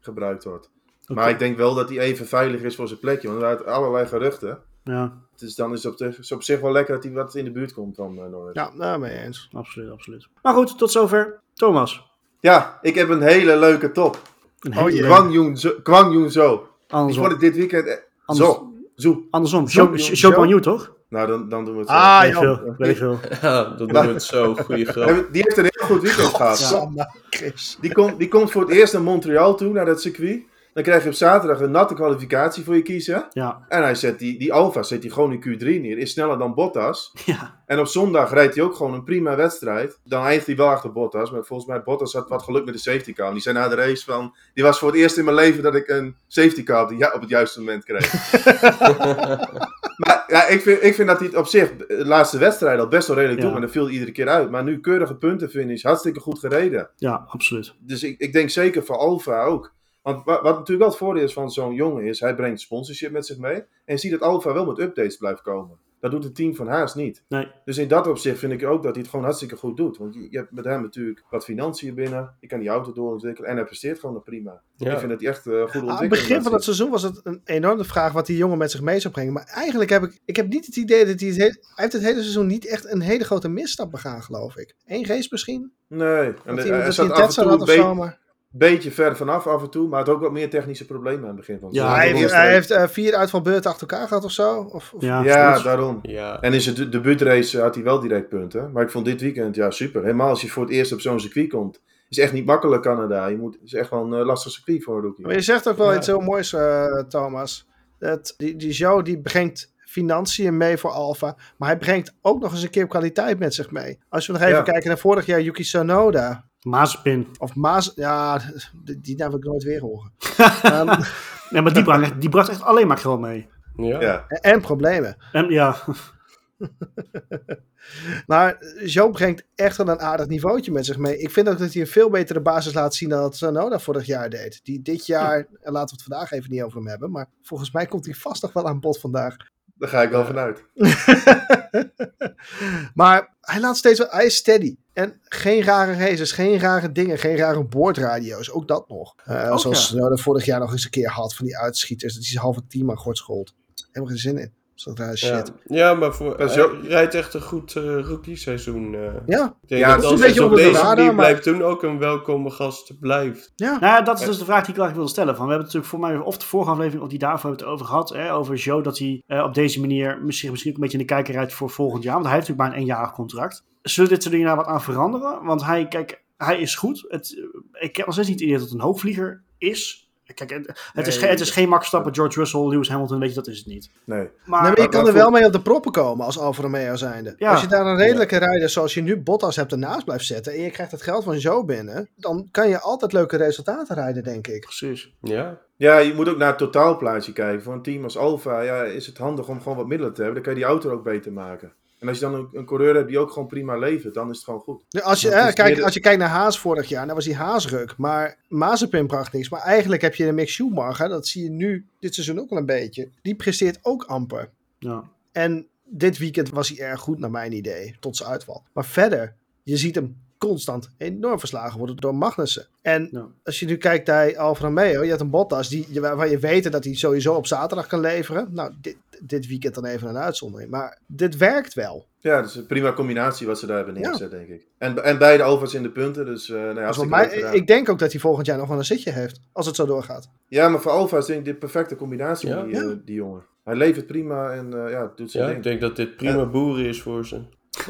gebruikt wordt. Maar ik denk wel dat hij even veilig is voor zijn plekje. Want er waren allerlei geruchten.
Ja,
Dus dan is het op, is op zich wel lekker dat hij wat in de buurt komt van eh, Norris.
Ja, nou, mee eens.
absoluut, absoluut. Maar goed, tot zover. Thomas.
Ja, ik heb een hele leuke top.
Een
Oh,
hele leuke-
Kwang Yoon Zo. Kwang Yoon Zo. Ik
Andersom.
vond het dit weekend... eh,
Anders-
Zo. Zo.
Andersom.
Zo-
Show,
zo-
show
zo-
on you, toch?
Nou, dan, dan doen we het zo.
Ah,
weet ik
joh.
veel. Weet ik veel.
Ja, dat doen we het zo. Goeie grap.
Die heeft een heel goed weekend gehad.
Chris.
Die, komt, die komt voor het eerst naar Montreal toe, naar dat circuit. Dan krijg je op zaterdag een natte kwalificatie voor je kiezen.
Ja.
En hij zet die, die Alfa zet hij gewoon in Q3 neer. Is sneller dan Bottas.
Ja.
En op zondag rijdt hij ook gewoon een prima wedstrijd. Dan eindigt hij wel achter Bottas. Maar volgens mij Bottas had wat geluk met de safety car. Die zei na de race van... Die was voor het eerst in mijn leven dat ik een safety car op, de- op het juiste moment kreeg. maar ja, ik vind, ik vind dat hij het op zich... De laatste wedstrijd al best wel redelijk
Ja.
doet. Maar dan viel hij iedere keer uit. Maar nu keurige puntenfinish. Hartstikke goed gereden.
ja, absoluut.
Dus ik, ik denk zeker voor Alfa ook. Want wat, wat natuurlijk wel het voordeel is van zo'n jongen is, hij brengt sponsorship met zich mee. En je ziet dat Alfa wel met updates blijft komen. Dat doet het team van Haas niet.
Nee.
Dus in dat opzicht vind ik ook dat hij het gewoon hartstikke goed doet. Want je, je hebt met hem natuurlijk wat financiën binnen. Je kan die auto doorontwikkelen. En hij presteert gewoon nog prima.
Ja.
Ik vind dat hij echt eh goede ontwikkeling
Aan het begin van het seizoen was het een enorme vraag wat die jongen met zich mee zou brengen. Maar eigenlijk heb ik, ik heb niet het idee dat hij het, he- hij heeft het hele seizoen niet echt een hele grote misstap begaan, geloof ik. Eén race misschien?
Nee. En
Dat
hij,
hij,
hij zat af en toe
had
een
of
be-
zo, maar...
beetje ver vanaf af en toe. Maar had ook wat meer technische problemen aan het begin van het
Ja,
hij heeft, hij heeft eh, vier uitvalbeurten achter elkaar gehad of zo. Of, of-
Ja,
daarom.
Ja.
En in zijn de- debuutrace had hij wel direct punten. Maar ik vond dit weekend, ja, super. Helemaal als je voor het eerst op zo'n circuit komt. Is echt niet makkelijk, Canada. Je moet, het is echt wel een eh, lastig circuit voor een rookie.
Maar je zegt ook wel
Ja.
iets heel moois, eh, Thomas. Dat die, die Joe die brengt financiën mee voor Alfa. Maar hij brengt ook nog eens een keer kwaliteit met zich mee. Als we nog even
Ja.
kijken naar vorig jaar Yuki Tsunoda.
Mazepin.
Of Maas. Ja, die, die heb ik nooit weer horen. Ehm,
Nee, maar die bracht, echt- die bracht echt alleen maar geld mee.
Ja.
Ja,
en problemen.
En ja,
Maar Joe brengt echt wel een aardig niveautje met zich mee. Ik vind ook dat hij een veel betere basis laat zien dan dat Tsunoda vorig jaar deed. Die dit jaar, en laten we het vandaag even niet over hem hebben. Maar volgens mij komt hij vast nog wel aan bod vandaag.
Daar ga ik wel vanuit.
maar hij laat steeds wel, hij is steady. En geen rare races, geen rare dingen, geen rare boordradio's. Ook dat nog. Eh,
Ook
zoals
ja.
Tsunoda vorig jaar nog eens een keer had van die uitschieters. Dat zijn halve team aan gort schold. Helemaal geen zin in. Zo'n rare
Ja.
shit.
ja, maar voor, hij
ook-
rijdt echt een goed eh rookie-seizoen. eh.
Ja,
Ik denk
Ja,
dat
dat is
een beetje
op deze
radar,
manier
maar-
blijft doen, ook een welkome gast blijft.
ja.
Nou ja, dat is dus de vraag die ik eigenlijk wilde stellen. Van, we hebben het natuurlijk voor mij of de vorige aflevering of die daarvoor hebben het over gehad. Hè, over Joe, dat hij eh, op deze manier misschien, misschien ook een beetje in de kijker rijdt voor volgend jaar. Want hij heeft natuurlijk maar een eenjarig contract. Zullen dit soort dingen daar wat aan veranderen? Want hij, kijk, hij is goed. Het, ik heb nog steeds niet het idee dat het een hoogvlieger is. Kijk, het, is, het is geen Max Verstappen, George Russell, Lewis Hamilton, weet je, dat is het niet.
Nee.
Maar,
Nee, maar je kan er wel mee op de proppen komen als Alfa Romeo zijnde.
Ja.
Als je daar een redelijke rijder zoals je nu Bottas hebt ernaast blijft zetten en je krijgt het geld van Joe binnen, dan kan je altijd leuke resultaten rijden, denk ik.
precies.
Ja.
Ja, je moet ook naar het totaalplaatje kijken. Voor een team als Alfa ja, is het handig om gewoon wat middelen te hebben. Dan kan je die auto ook beter maken. En als je dan een, een coureur hebt die ook gewoon prima levert, dan is het gewoon goed.
Als je, hè, kijk, als je kijkt naar Haas vorig jaar, dan was die Haasruk. Maar Mazepin bracht niks. Maar eigenlijk heb je een Mick Schumacher, dat zie je nu dit seizoen ook wel een beetje. Die presteert ook amper.
Ja.
En dit weekend was hij erg goed naar mijn idee, tot zijn uitval. Maar verder, je ziet hem constant enorm verslagen worden door Magnussen. En
Ja.
als je nu kijkt naar Alfa Romeo, je hebt een Bottas die, waarvan je weet dat hij sowieso op zaterdag kan leveren. Nou, dit, dit weekend dan even een uitzondering. Maar dit werkt wel.
Ja, dat is een prima combinatie wat ze daar hebben neergezet, denk ik. En, en beide Alfa's in de punten, dus uh,
Dus mij,
leuk gedaan.
ik denk ook dat hij volgend jaar nog wel een zitje heeft. Als het zo doorgaat.
Ja, maar voor Alfa is denk ik dit perfecte combinatie,
Ja.
die,
Ja.
eh, die jongen. Hij levert prima en eh, ja, doet zijn
Ja,
ding.
ik denk dat dit prima boeren is voor ze.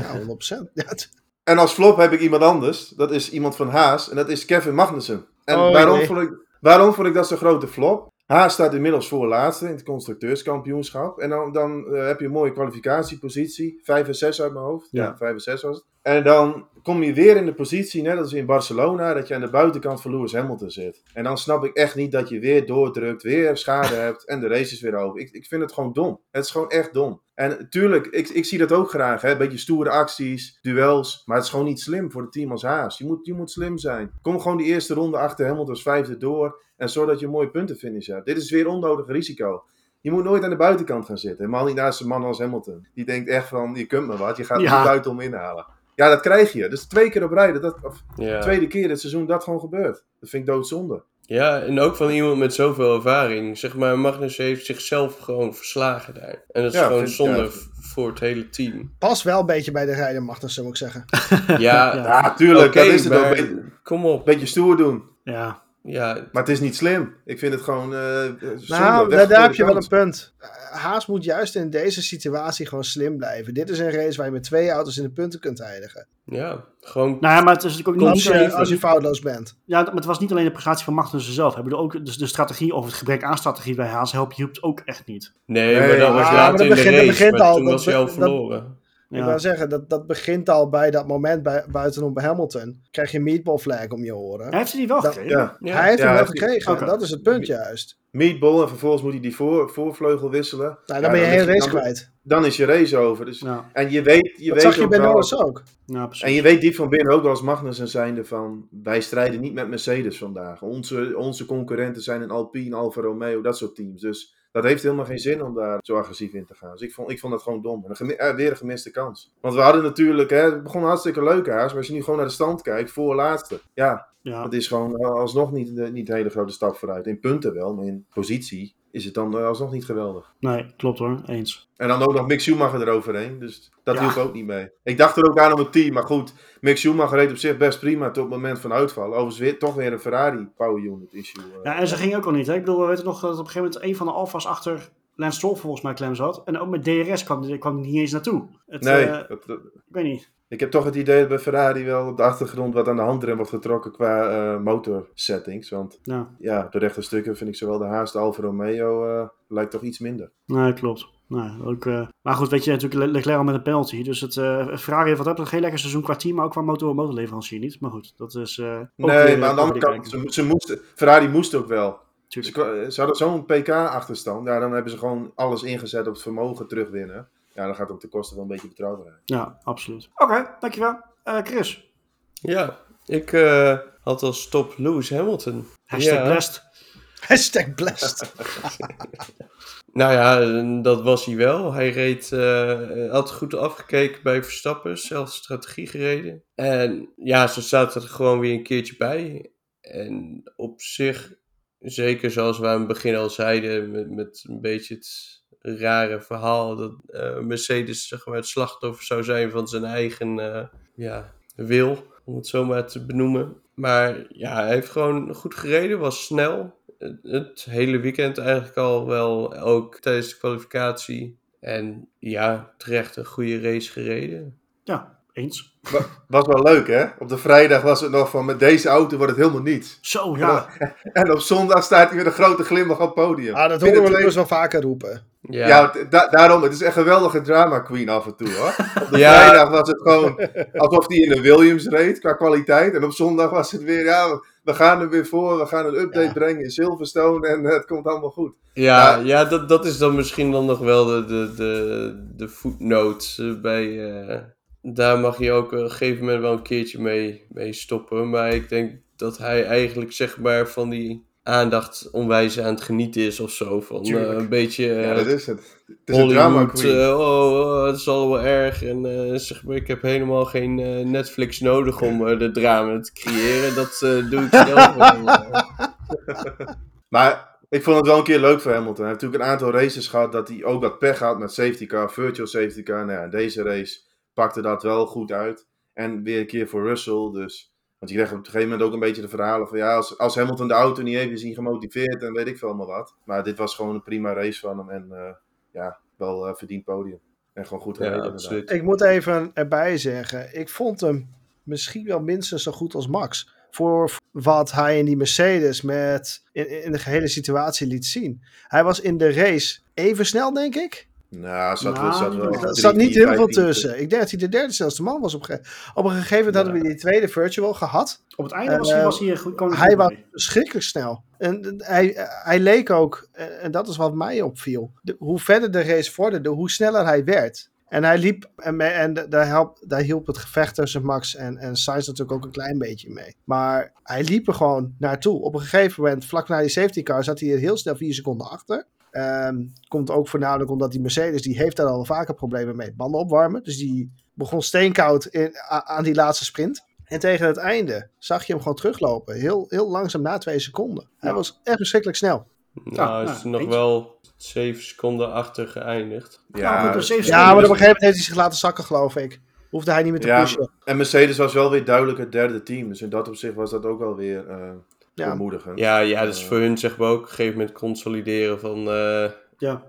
Ja, 100%. Ja, het-
En als flop heb ik iemand anders. Dat is iemand van Haas. En dat is Kevin Magnussen. En
Oh,
waarom, vond ik, waarom vond ik dat zo'n grote flop? Haas staat inmiddels voor laatste in het constructeurskampioenschap. En dan, dan eh, heb je een mooie kwalificatiepositie. 5 en 6 uit mijn hoofd. Ja,
Ja.
5 en 6 was het. En dan kom je weer in de positie, net als in Barcelona, dat je aan de buitenkant van Lewis Hamilton zit. En dan snap ik echt niet dat je weer doordrukt, weer schade hebt en de race is weer over. Ik, ik vind het gewoon dom. Het is gewoon echt dom. En tuurlijk, ik, ik zie dat ook graag. Hè? Beetje stoere acties, duels. Maar het is gewoon niet slim voor het team als Haas. Je moet, je moet slim zijn. Kom gewoon die eerste ronde achter Hamilton als vijfde door. En zorg dat je een mooie puntenfinish hebt. Dit is weer onnodig risico. Je moet nooit aan de buitenkant gaan zitten. Helemaal niet naast een man als Hamilton. Die denkt echt van, je kunt me wat. Je gaat
Ja.
ja. buitenom inhalen. Ja, dat krijg je. Dus twee keer op rij. Dat, dat, of
Ja.
tweede keer dit seizoen dat gewoon gebeurt. Dat vind ik doodzonde.
Ja, en ook van iemand met zoveel ervaring. Zeg maar, Magnus heeft zichzelf gewoon verslagen daar. En dat is
Ja,
gewoon zonde
ja.
voor het hele team.
Pas wel een beetje bij de rijder, Magnussen, moet ik zeggen.
Ja,
Ja.
Ja, tuurlijk. dat is het ook.
maar
Een beetje,
kom op.
beetje stoer doen.
Ja,
Ja,
Maar het is niet slim. Ik vind het gewoon eh zonde.
Nou, daar, heb je wel een punt. Eh, Haas moet juist in deze situatie gewoon slim blijven. Dit is een race waar je met twee auto's in de punten kunt eindigen.
ja, gewoon...
nou ja, maar het is natuurlijk ook niet,
Als je, als je foutloos bent.
ja, maar het was niet alleen de prestatie van Magnussen zelf. Bedoelde ook dus de strategie of het gebrek aan strategie bij Haas helpt, hielp ook echt niet.
Nee,
Nee,
maar dat was
maar
later
dat
in de race.
begint
maar
al-
toen
dat
was hij al
be-
verloren.
Ik
Ja.
wil zeggen, dat, dat begint al bij dat moment bij, buitenom bij Hamilton. Krijg je een meatball flag om je oren.
Hij heeft hij die wel
Dat-
gekregen.
Ja.
Ja.
Hij heeft
Ja,
hem wel gekregen. Dat is het punt juist.
Meatball en vervolgens moet hij die voor, voorvleugel wisselen.
Nou,
Ja,
dan ben je
dan
heel race
dan-
kwijt.
Dan is je race over. Dus,
Ja,
En je weet, je
Dat
weet
zag je bij
wel-
Norris ook.
ja, precies.
En je weet diep van binnen ook als Magnussen zijnde van... Wij strijden niet met Mercedes vandaag. Onze, onze concurrenten zijn een Alpine, Alfa Romeo, dat soort teams. Dus dat heeft helemaal geen zin om daar zo agressief in te gaan. Dus ik vond, ik vond dat gewoon dom. En een gemi- eh, weer een gemiste kans. Want we hadden natuurlijk... Hè, het begon hartstikke leuk, Haas. Maar als je nu gewoon naar de stand kijkt, voor laatste. Ja,
ja.
het is gewoon eh, alsnog niet, de- niet een hele grote stap vooruit. In punten wel, maar in positie is het dan eh, alsnog niet geweldig.
Nee, klopt hoor, eens.
En dan ook nog Mick Schumacher eroverheen. Dus dat
Ja.
hielp ook niet mee. Ik dacht er ook aan om het team. Maar goed, Mick Schumacher reed op zich best prima tot het moment van uitval. Overigens weer, toch weer een Ferrari power unit issue. eh.
Ja, en ze ging ook al niet. Hè? Ik bedoel, we weten nog dat op een gegeven moment een van de Alfa's achter Lance Stroll volgens mij klem zat. En ook met DRS kwam kwam niet eens naartoe. Het,
nee,
eh,
dat- dat-
ik weet niet.
ik heb toch het idee dat bij Ferrari wel op de achtergrond wat aan de handrem wordt getrokken qua eh motorsettings. Want
Ja,
ja, de rechte stukken vind ik zowel de Haas, de Alfa Romeo eh, lijkt toch iets minder.
nee, klopt. Nee, ook, maar goed, weet je, natuurlijk Le- Leclerc al met een penalty. Dus het, Ferrari heeft wat dat geen lekker seizoen qua team, maar ook qua motor motorleverancier niet. Maar goed, dat is
nee,
weer,
maar aan de andere kant,
koffiedik
ze, ze moesten, Ferrari moest ook wel. Ze, kwa- ze hadden zo'n PK-achterstand. Ja, dan hebben ze gewoon alles ingezet op het vermogen terugwinnen. Ja, dan gaat het op de kosten van een beetje betrouwbaarheid.
Ja, absoluut. Oké, dankjewel. Eh Chris,
Ja, ik eh, had als top Lewis Hamilton.
hashtag
Ja.
blessed.
Hashtag blessed.
Nou ja, dat was hij wel. Hij reed, eh, had goed afgekeken bij Verstappen, zelf strategie gereden. En ja, ze zaten er gewoon weer een keertje bij. En op zich, zeker zoals we aan het begin al zeiden, met, met een beetje het rare verhaal dat eh, Mercedes zeg maar, het slachtoffer zou zijn van zijn eigen eh, ja, wil, om het zo maar te benoemen. Maar ja, hij heeft gewoon goed gereden, was snel. Het- Het hele weekend eigenlijk al wel, ook tijdens de kwalificatie. En ja, terecht een goede race gereden.
Ja, eens.
Was wel leuk, hè? Op de vrijdag was het nog van met deze auto wordt het helemaal niets.
Zo, ja.
En op zondag staat hij met een grote glimlach op het podium.
Ah, dat horen we
leuk.
dus wel vaker roepen.
Ja,
Ja, da- daarom, het is echt een geweldige drama queen af en toe, hoor. Op de
Ja.
vrijdag was het gewoon alsof hij in de Williams reed, qua kwaliteit. En op zondag was het weer, ja, we gaan er weer voor, we gaan een update
Ja.
brengen in Silverstone en het komt allemaal goed.
ja,
Ja.
ja dat, dat is dan misschien dan nog wel de, de, de, de footnote eh, bij... eh, daar mag je ook op een gegeven moment wel een keertje mee, mee stoppen. Maar ik denk dat hij eigenlijk zeg maar van die aandacht onwijs aan het genieten is of zo. Van eh, een beetje
Ja,
eh,
dat is het. Het is een drama queen.
eh, oh, oh, het is allemaal erg. En zeg maar, ik heb helemaal geen Netflix nodig om de drama te creëren. Dat doe ik zelf wel.
Maar ik vond het wel een keer leuk voor Hamilton. Hij heeft natuurlijk een aantal races gehad dat hij ook wat pech had met safety car, virtual safety car. Nou ja, deze race pakte dat wel goed uit. En weer een keer voor Russell. Dus, want je kreeg op een gegeven moment ook een beetje de verhalen van ja, als, als Hamilton de auto niet heeft, is hij gemotiveerd en weet ik veel maar wat. Maar dit was gewoon een prima race van hem en eh, ja, wel eh, verdiend podium. En gewoon goed
Ja,
gereden.
absoluut.
Ik moet even erbij zeggen, ik vond hem misschien wel minstens zo goed als Max. Voor wat hij in die Mercedes met in, in de gehele situatie liet zien. Hij was in de race even snel, denk ik.
Nou, er zat,
Nou,
wel- zat wel.
er
zat niet heel veel tussen. Ik denk dat hij de derde snelste man was. Op, ge- op een gegeven moment hadden we die tweede virtual gehad.
Op het einde was hij,
Eh,
was hij goed.
Hij
goed
was verschrikkelijk snel. En hij, hij leek ook, en en dat is wat mij opviel, de- hoe verder de race vorderde, hoe sneller hij werd. En hij liep, en, en da- daar, help, daar hielp het gevecht tussen Max en, en Sainz natuurlijk ook een klein beetje mee. Maar hij liep er gewoon naartoe. Op een gegeven moment, vlak na die safety car, zat hij er heel snel vier seconden achter. Ehm, komt ook voornamelijk omdat die Mercedes, die heeft daar al vaker problemen mee. Banden opwarmen. Dus die begon steenkoud in, a- aan die laatste sprint. En tegen het einde zag je hem gewoon teruglopen. Heel, heel langzaam na twee seconden. Hij
Ja.
was echt verschrikkelijk snel.
Nou,
Ja,
is
ja,
nog
eens.
wel 7 seconden achter geëindigd.
Ja, goed, zeven
Ja, maar op een gegeven moment heeft hij zich laten zakken, geloof ik. Hoefde hij niet meer te
Ja,
pushen.
En Mercedes was wel weer duidelijk het derde team. Dus in dat opzicht was dat ook wel weer eh
Ja.
bemoedigend.
Ja, ja, dat is
Eh.
voor hun zeg maar ook op een gegeven moment consolideren van... eh,
Ja.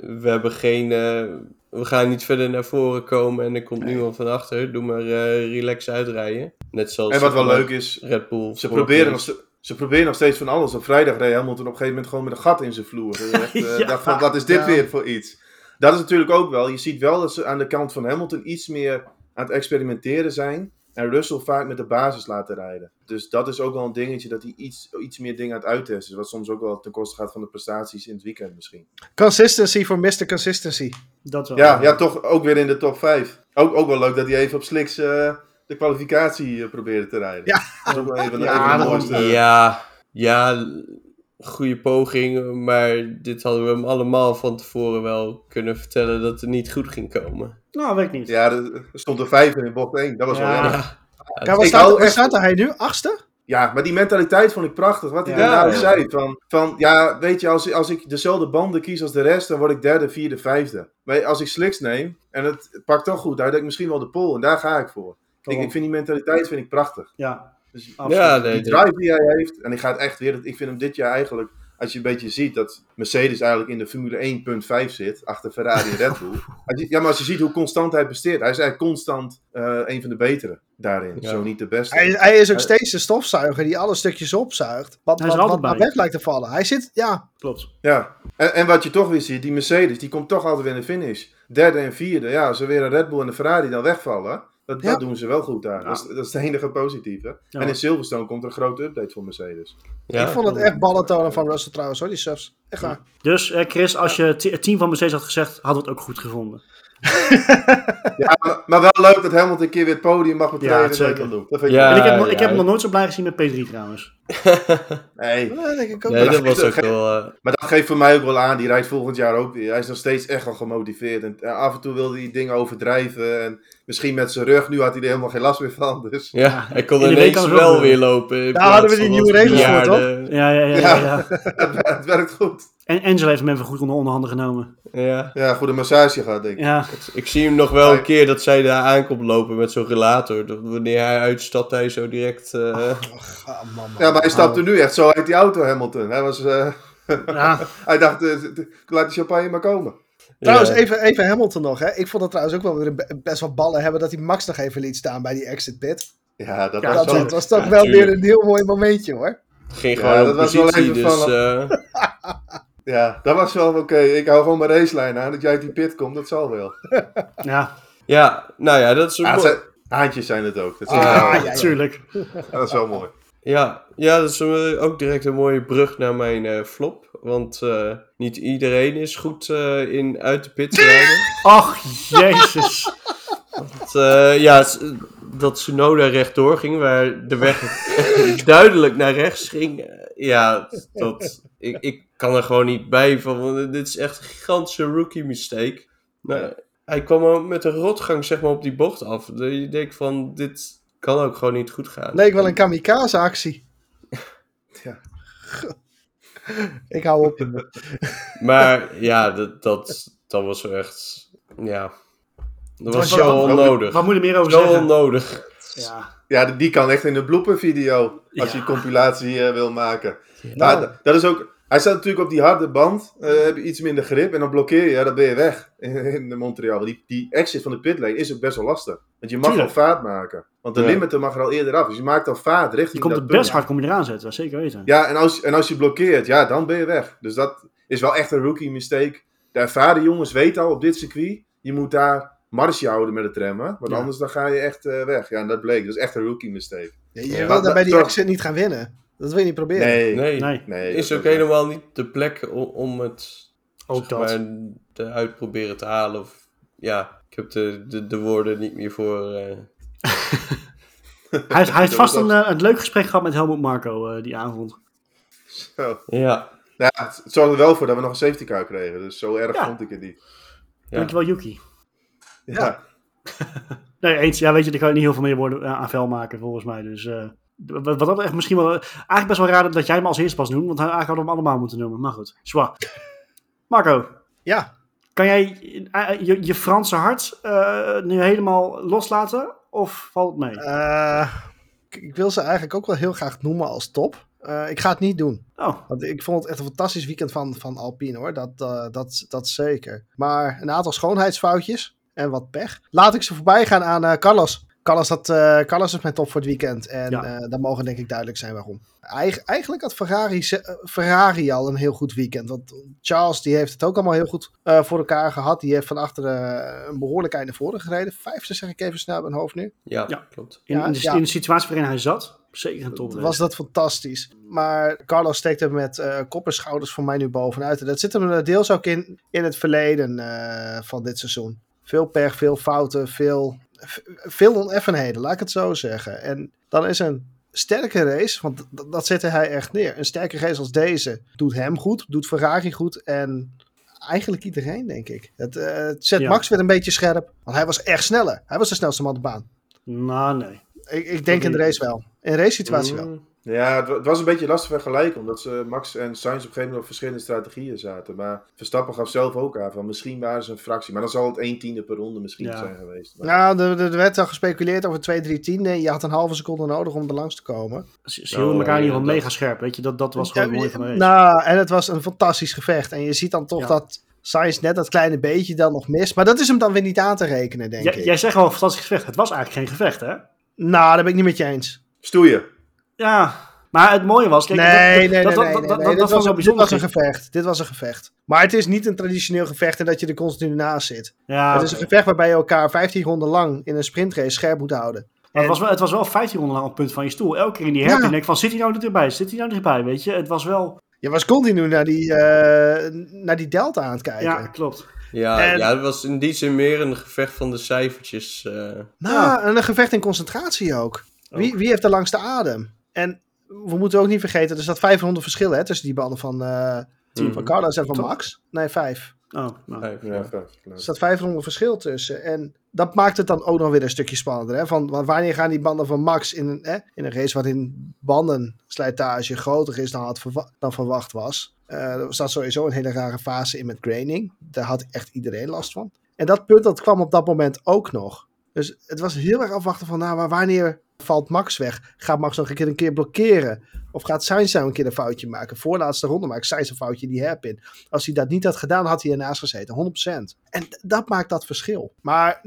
we hebben geen... eh, we gaan niet verder naar voren komen en er komt niemand van achter. Doe maar eh relax uitrijden. Net zoals
En wat wel leuk is,
Red Bull.
ze proberen, nog, ze proberen nog steeds van alles. Op vrijdag reed Hamilton op een gegeven moment gewoon met een gat in zijn vloer. Echt, eh,
Ja.
dacht van, wat is dit
Ja.
weer voor iets? Dat is natuurlijk ook wel. Je ziet wel dat ze aan de kant van Hamilton iets meer aan het experimenteren zijn. En Russell vaak met de basis laten rijden. Dus dat is ook wel een dingetje dat hij iets, iets meer dingen aan het uittesten is. Wat soms ook wel ten koste gaat van de prestaties in het weekend misschien.
Consistency voor Mr. Consistency.
Dat wel.
Ja, ja, toch ook weer in de top 5. Ook, ook wel leuk dat hij even op sliks eh, de kwalificatie eh, probeerde te rijden.
Ja.
Dat is ook wel even,
Ja,
even de
daarom-
mooiste.
Ja, ja, goede poging. Maar dit hadden we hem allemaal van tevoren wel kunnen vertellen dat het niet goed ging komen.
Nou, weet ik niet.
Ja, er er stond een vijver in bocht 1. Dat was wel
Ja.
jammer.
Ja,
Ja, wat
Ik
staat,
echt-
hij nu? Achtste?
Ja, maar die mentaliteit vond ik prachtig. Wat hij
Ja.
daarna ook zei. Van, van, ja, weet je, als, als ik dezelfde banden kies als de rest, dan word ik derde, vierde, vijfde. Maar als ik slicks neem en het pakt toch goed uit, dan heb ik misschien wel de pole. En daar ga ik voor. Ik, ik vind die mentaliteit vind ik prachtig.
Ja,
Dus
absoluut.
ja nee,
die drive die hij heeft, en ik ga het echt weer, ik vind hem dit jaar eigenlijk, als je een beetje ziet dat Mercedes eigenlijk in de Formule 1.5 zit, achter Ferrari en Red Bull. Ja, maar als je ziet hoe constant hij presteert, hij is eigenlijk constant eh, een van de betere daarin,
Ja.
zo niet de beste.
Hij, hij is ook steeds de stofzuiger die alle stukjes opzuigt. Wat,
Hij
wat, wat
altijd
naar weg lijkt te vallen. Hij zit, ja,
klopt.
Ja, en, en wat je toch weer ziet, die Mercedes, die komt toch altijd weer in de finish. Derde en vierde, ja, als er weer een Red Bull en een Ferrari dan wegvallen, dat,
Ja.
dat doen ze wel goed daar.
Ja.
Dat, is, dat is het enige positieve.
Ja.
En in Silverstone komt er een grote update voor Mercedes.
ja.
ik vond het echt ballentonen van Russell trouwens hoor, die subs. Echt waar.
Dus eh, Chris, als je het team van Mercedes had gezegd, hadden we het ook goed gevonden.
Ja, maar, maar wel leuk dat Hamilton een keer weer het podium mag betreden.
Ja,
dat
zeker.
kan doen. Dat vind ik
Ja.
en ik heb, nog- ik heb hem nog nooit zo blij gezien met P3 trouwens.
Nee,
Ja, denk ik ook
Nee, dat was ook wel... eh,
maar dat geeft voor mij ook wel aan. Die rijdt volgend jaar ook weer. Hij is nog steeds echt wel gemotiveerd. En, en af en toe wil hij dingen overdrijven. En misschien met zijn rug. Nu had hij er helemaal geen last meer van. Dus
ja, hij kon ineens wel weer lopen.
Daar hadden we die nieuwe regels voor,
bejaarde.
Ja, ja, ja. ja, ja.
het, werkt goed.
En Angela heeft hem even goed onder onderhanden genomen.
Ja.
Ja, goede massage gaat denk ik.
Ja,
Ik zie hem nog wel een keer dat zij daar aankomt lopen met zo'n relator. Dat wanneer hij uitstapt, hij zo direct... eh,
Ah, man, man.
Ja, maar hij stapte nu echt zo uit die auto, Hamilton. Hij, was, eh,
ja.
hij dacht, laat die champagne maar komen.
Trouwens,
ja.
even, even Hamilton nog. Hè. Ik vond het trouwens ook wel weer be- best wel ballen hebben dat hij Max nog even liet staan bij die exit pit.
Ja, dat
Ja,
was
Dat,
wel...
dat was toch
Ja,
wel
tuurlijk.
weer een heel mooi momentje hoor.
Ging
Ja,
gewoon
dat
op
was wel
positie,
even
dus...
van-
eh,
Ja, dat was wel oké. Ik hou gewoon mijn racelijn aan. Dat jij uit die pit komt, dat zal wel.
ja.
ja, nou ja, dat is een
Ah,
mooi-
zijn- haantjes zijn het ook. Dat is,
Ah, ja, ja.
natuurlijk.
dat is wel mooi.
Ja, ja, dat is ook direct een mooie brug naar mijn eh, flop. Want eh, niet iedereen is goed eh, in uit de pit rijden.
Ach, jezus.
dat, eh, ja, dat Tsunoda rechtdoor ging, waar de weg duidelijk naar rechts ging, ja, dat, ik, ik kan er gewoon niet bij van. want Dit is echt een gigantische rookie mistake. Nou, Hij kwam met een rotgang zeg maar, op die bocht af. Je denkt van, dit kan ook gewoon niet goed gaan.
Leek wel een kamikaze actie.
Ja.
Ik hou op.
Maar ja, dat, dat, dat was wel echt. Ja. Dat was
was
zo
wel-
onnodig.
Wat moet je er meer over
Zo
zeggen?
onnodig.
Ja.
Ja, die kan echt in de blooper video. Als je
Ja.
compilatie eh, wil maken. Maar dat is ook. Hij staat natuurlijk op die harde band. eh, heb je iets minder grip en dan blokkeer je. Ja, dan ben je weg in, in de Montreal. Die, die exit van de pitlane is ook best wel lastig. Want je mag al vaart maken. Want de
Ja.
limiter mag er al eerder af. Dus je maakt al vaart
Je
richting
komt
dat
het best
punt.
hard kom je eraan zetten, dat zeker weten.
Ja, en als, en als je blokkeert, ja, dan ben je weg. Dus dat is wel echt een rookie mistake. De ervaren jongens weten al op dit circuit. Je moet daar marge houden met het remmen. Want
Ja.
anders dan ga je echt eh, weg. Ja, en dat bleek. Dat is echt een rookie mistake.
je
Ja.
wil
Maar
daar bij die exit niet gaan winnen. Dat wil je niet proberen.
Nee, nee.
Nee,
Nee,
is ook helemaal niet de plek om, om het
ook
zeg
dat.
maar, eruit proberen te halen. Of, ja, ik heb de, de, de woorden niet meer voor. eh,
Hij, heeft- hij heeft vast een, eh, een leuk gesprek gehad met Helmut Marco eh, die avond.
Zo.
ja,
Nou, ja, het zorgde er wel voor dat we nog een safety car kregen. Dus zo erg
Ja.
vond ik het niet.
Ja.
Dankjewel, Yuki.
Ja.
Ja.
Nee, eens. Ja, weet je, daar kan je niet heel veel meer woorden eh, aan vuil maken, volgens mij. Dus eh, wat wat dat echt misschien wel... Eigenlijk best wel raar dat jij hem als eerste pas noemt, want hij eigenlijk hadden we hem allemaal moeten noemen. Maar goed, zwaar. Marco,
Ja,
kan jij je, je Franse hart eh, nu helemaal loslaten? Of valt mee?
eh, ik, wil ze eigenlijk ook wel heel graag noemen als top. Eh, ik ga het niet doen.
Oh,
Want ik vond het echt een fantastisch weekend van, van Alpine hoor. Dat, eh, dat, dat zeker. Maar een aantal schoonheidsfoutjes en wat pech. Laat ik ze voorbij gaan aan Carlos. Carlos, had, eh, Carlos is mijn top voor het weekend. En
Ja.
eh daar mogen denk ik duidelijk zijn waarom. Eig- eigenlijk had Ferrari, eh, Ferrari al een heel goed weekend. Want Charles die heeft het ook allemaal heel goed eh, voor elkaar gehad. Die heeft van achter een behoorlijk eind naar voren gereden. Vijfde zeg ik even snel uit mijn hoofd nu.
ja,
Ja.
klopt.
in,
Ja,
in, de,
ja.
in de situatie waarin hij zat, zeker een top.
was dat fantastisch. Maar Carlos steekt er met eh kop en schouders voor mij nu bovenuit. En dat zit hem deels ook in, in het verleden eh, van dit seizoen. Veel pech, veel fouten, veel, veel oneffenheden, laat ik het zo zeggen. En dan is een sterke race, want dat zette hij echt neer. Een sterke race als deze doet hem goed, doet Ferrari goed en eigenlijk iedereen, denk ik. Het, het zet
Ja.
Max weer een beetje scherp, want hij was echt sneller. Hij was de snelste man op de baan.
Nou, nee.
Ik, ik denk in de race wel. In een race situatie wel.
Mm,
Ja, het, wa- het was een beetje lastig vergelijken, omdat ze Max en Sainz op een gegeven moment op verschillende strategieën zaten. Maar Verstappen gaf zelf ook aan van misschien waren ze een fractie, maar dan zal het 1 tiende per ronde misschien
Ja.
zijn geweest. Maar-
Nou, er, er werd al gespeculeerd over 2, 3 tienden. Je had een halve seconde nodig om er langs te komen.
Ze ze hielden elkaar in ieder geval mega scherp. Weet je, dat, dat was gewoon
Ja,
mooi van de race.
Nou, en het was een fantastisch gevecht. En je ziet dan toch
Ja.
dat Sainz net dat kleine beetje dan nog mist. Maar dat is hem dan weer niet aan te rekenen, denk
Jij-
ik.
jij zegt wel een fantastisch gevecht. Het was eigenlijk geen gevecht, hè?
Nou, daar ben ik niet met je eens.
Stoeien.
Ja, maar het mooie was... Kijk,
nee,
dat,
nee, nee, nee,
dat, dat,
nee,
dat,
nee,
dat,
nee.
dat
Dit
vond
was, een, dit was een gevecht. Dit was een gevecht. Maar het is niet een traditioneel gevecht en dat je er continu naast zit.
Ja,
het is een gevecht waarbij je elkaar 15 ronden lang in een sprintrace scherp moet houden.
Maar het, was wel, het was wel 15 ronden lang op het punt van je stoel. Elke keer in die herping
Ja.
denk ik van, zit hij nou er dichtbij? Zit hij nou dichtbij? Weet je, het was wel...
Je was continu naar die, eh, naar die delta aan het kijken.
Ja, klopt.
Ja,
En-
ja, het was in die zin meer een gevecht van de cijfertjes. eh.
Nou, en een gevecht in concentratie ook. Wie, wie heeft de langste adem? En we moeten ook niet vergeten, er staat 500 verschil hè, tussen die banden van, eh
Mhm.
van Carlos en van? Max. Nee, vijf.
Oh, nou.
Vijf,
Ja.
Er staat 500 verschil tussen. En dat maakt het dan ook nog weer een stukje spannender. Hè? Van, wa- wanneer gaan die banden van Max in een, hè, in een race waarin bandenslijtage groter is dan, had verwa- dan verwacht was. Eh, er staat sowieso een hele rare fase in met graining. Daar had echt iedereen last van. En dat punt dat kwam op dat moment ook nog. Dus het was heel erg afwachten van nou, wanneer valt Max weg? Gaat Max nog een keer een keer blokkeren? Of gaat Sainz nou een keer een foutje maken? Voorlaatste ronde maakt Sainz een foutje die hairpin. Als hij dat niet had gedaan, had hij ernaast gezeten. 100%. En dat maakt dat verschil. Maar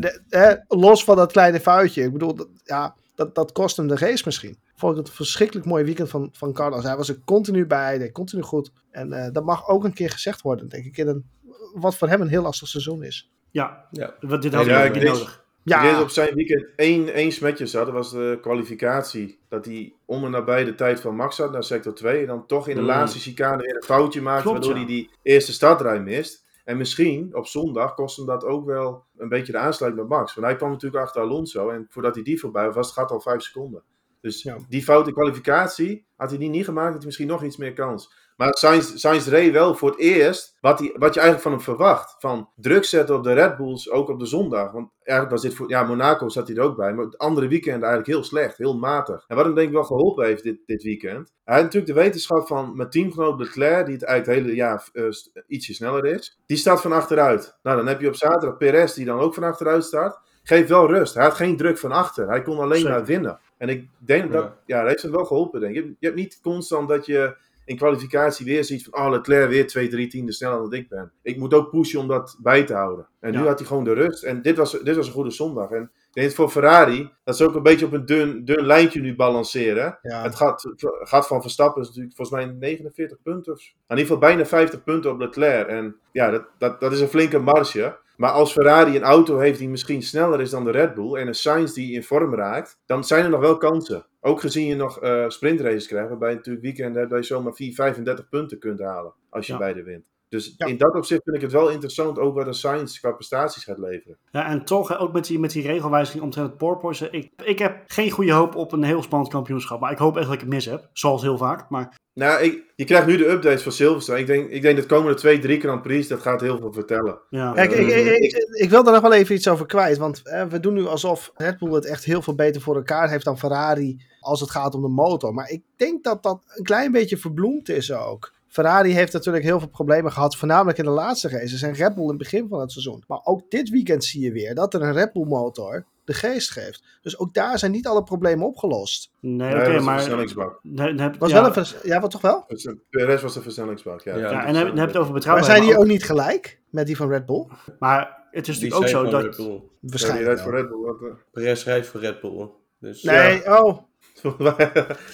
los van dat kleine foutje. Ik bedoel, ja, dat, dat kost hem de race misschien. Vond ik het een verschrikkelijk mooi weekend van, van Carlos. Hij was er continu bij, hij deed continu goed. En eh, dat mag ook een keer gezegd worden, denk ik. In een, wat voor hem een heel lastig seizoen is.
Ja,
Ja.
wat- dit had
Ja,
ook niet nodig.
Ja,
op zijn weekend één, één smetje zat. Dat was de kwalificatie. Dat hij om en nabij de tijd van Max zat naar sector 2. En dan toch in de
Mm.
laatste chicane weer een foutje maakte.
Klopt,
waardoor
ja.
hij die eerste startrij mist. En misschien op zondag kost hem dat ook wel een beetje de aansluiting met Max. Want hij kwam natuurlijk achter Alonso. En voordat hij die voorbij was, was het gat al vijf seconden. Dus
Ja.
die fout in kwalificatie, had hij die niet gemaakt, had hij misschien nog iets meer kans. Maar Sainz, Sainz reed wel voor het eerst wat, hij, wat je eigenlijk van hem verwacht. Van druk zetten op de Red Bulls, ook op de zondag. Want eigenlijk was dit voor, ja, Monaco zat hij er ook bij. Maar het andere weekend eigenlijk heel slecht, heel matig. En wat hem denk ik wel geholpen heeft dit, dit weekend. Hij had natuurlijk de wetenschap van mijn teamgenoot Leclerc, die het eigenlijk het hele jaar eh, ietsje sneller is. Die staat van achteruit. Nou, dan heb je op zaterdag Perez, die dan ook van achteruit staat. Geef wel rust. Hij had geen druk van achter. Hij kon alleen
Zeker.
maar winnen. En ik denk dat,
Ja.
dat heeft hem wel geholpen, denk ik. Je, hebt- je hebt niet constant dat je in kwalificatie weer ziet van, oh, Leclerc weer 2, 3 tienden sneller dan ik ben. Ik moet ook pushen om dat bij te houden. En nu had hij gewoon de rust. En dit was, dit was een goede zondag. En ik denk voor Ferrari, dat ze ook een beetje op een dun, dun lijntje nu balanceren.
Ja.
Het gaat, gaat van Verstappen is natuurlijk volgens mij 49 punten. Of, in ieder geval bijna 50 punten op Leclerc. En ja, dat, dat, dat is een flinke marge. Maar als Ferrari een auto heeft die misschien sneller is dan de Red Bull. En een Sainz die in vorm raakt. Dan zijn er nog wel kansen. Ook gezien je nog eh sprintraces krijgt. Waarbij je natuurlijk weekenden waar je zomaar 4, 35 punten kunt halen. Als je
Ja.
beide wint. Dus
Ja.
in dat opzicht vind ik het wel interessant. Ook wat een Sainz qua prestaties gaat leveren.
Ja, en toch, ook met die, met die regelwijziging omtrent het porpoise. Ik, ik heb geen goede hoop op een heel spannend kampioenschap. Maar ik hoop echt dat ik het mis heb. Zoals heel vaak. Maar
Nou, ik, je krijgt nu de updates van Silverstone. Ik denk, ik denk dat de komende twee, drie Grand Prix, dat gaat heel veel vertellen.
ja.
Kijk, ik, ik, ik, ik wil daar nog wel even iets over kwijt. Want eh, we doen nu alsof Red Bull het echt heel veel beter voor elkaar heeft dan Ferrari als het gaat om de motor. Maar ik denk dat dat een klein beetje verbloemd is ook. Ferrari heeft natuurlijk heel veel problemen gehad, voornamelijk in de laatste races en Red Bull in het begin van het seizoen. Maar ook dit weekend zie je weer dat er een Red Bull motor de geest geeft. Dus ook daar zijn niet alle problemen opgelost.
nee, oké,
een
maar... heb,
Was
ja,
wel een vers- ja, wat toch wel?
Eh, Perez was de versnellingsbak, ja.
Ja,
en heb,
eh,
heb je het over
Maar
betrouwbaarheid.
zijn die
maar
ook niet gelijk met die van Red Bull?
Maar het is
Die
natuurlijk ook zo dat...
Red Bull.
Ja, die
Waarschijnlijk.
rijdt voor. Red Bull. eh,
Perez rijdt voor Red Bull. Dus
Nee, oh,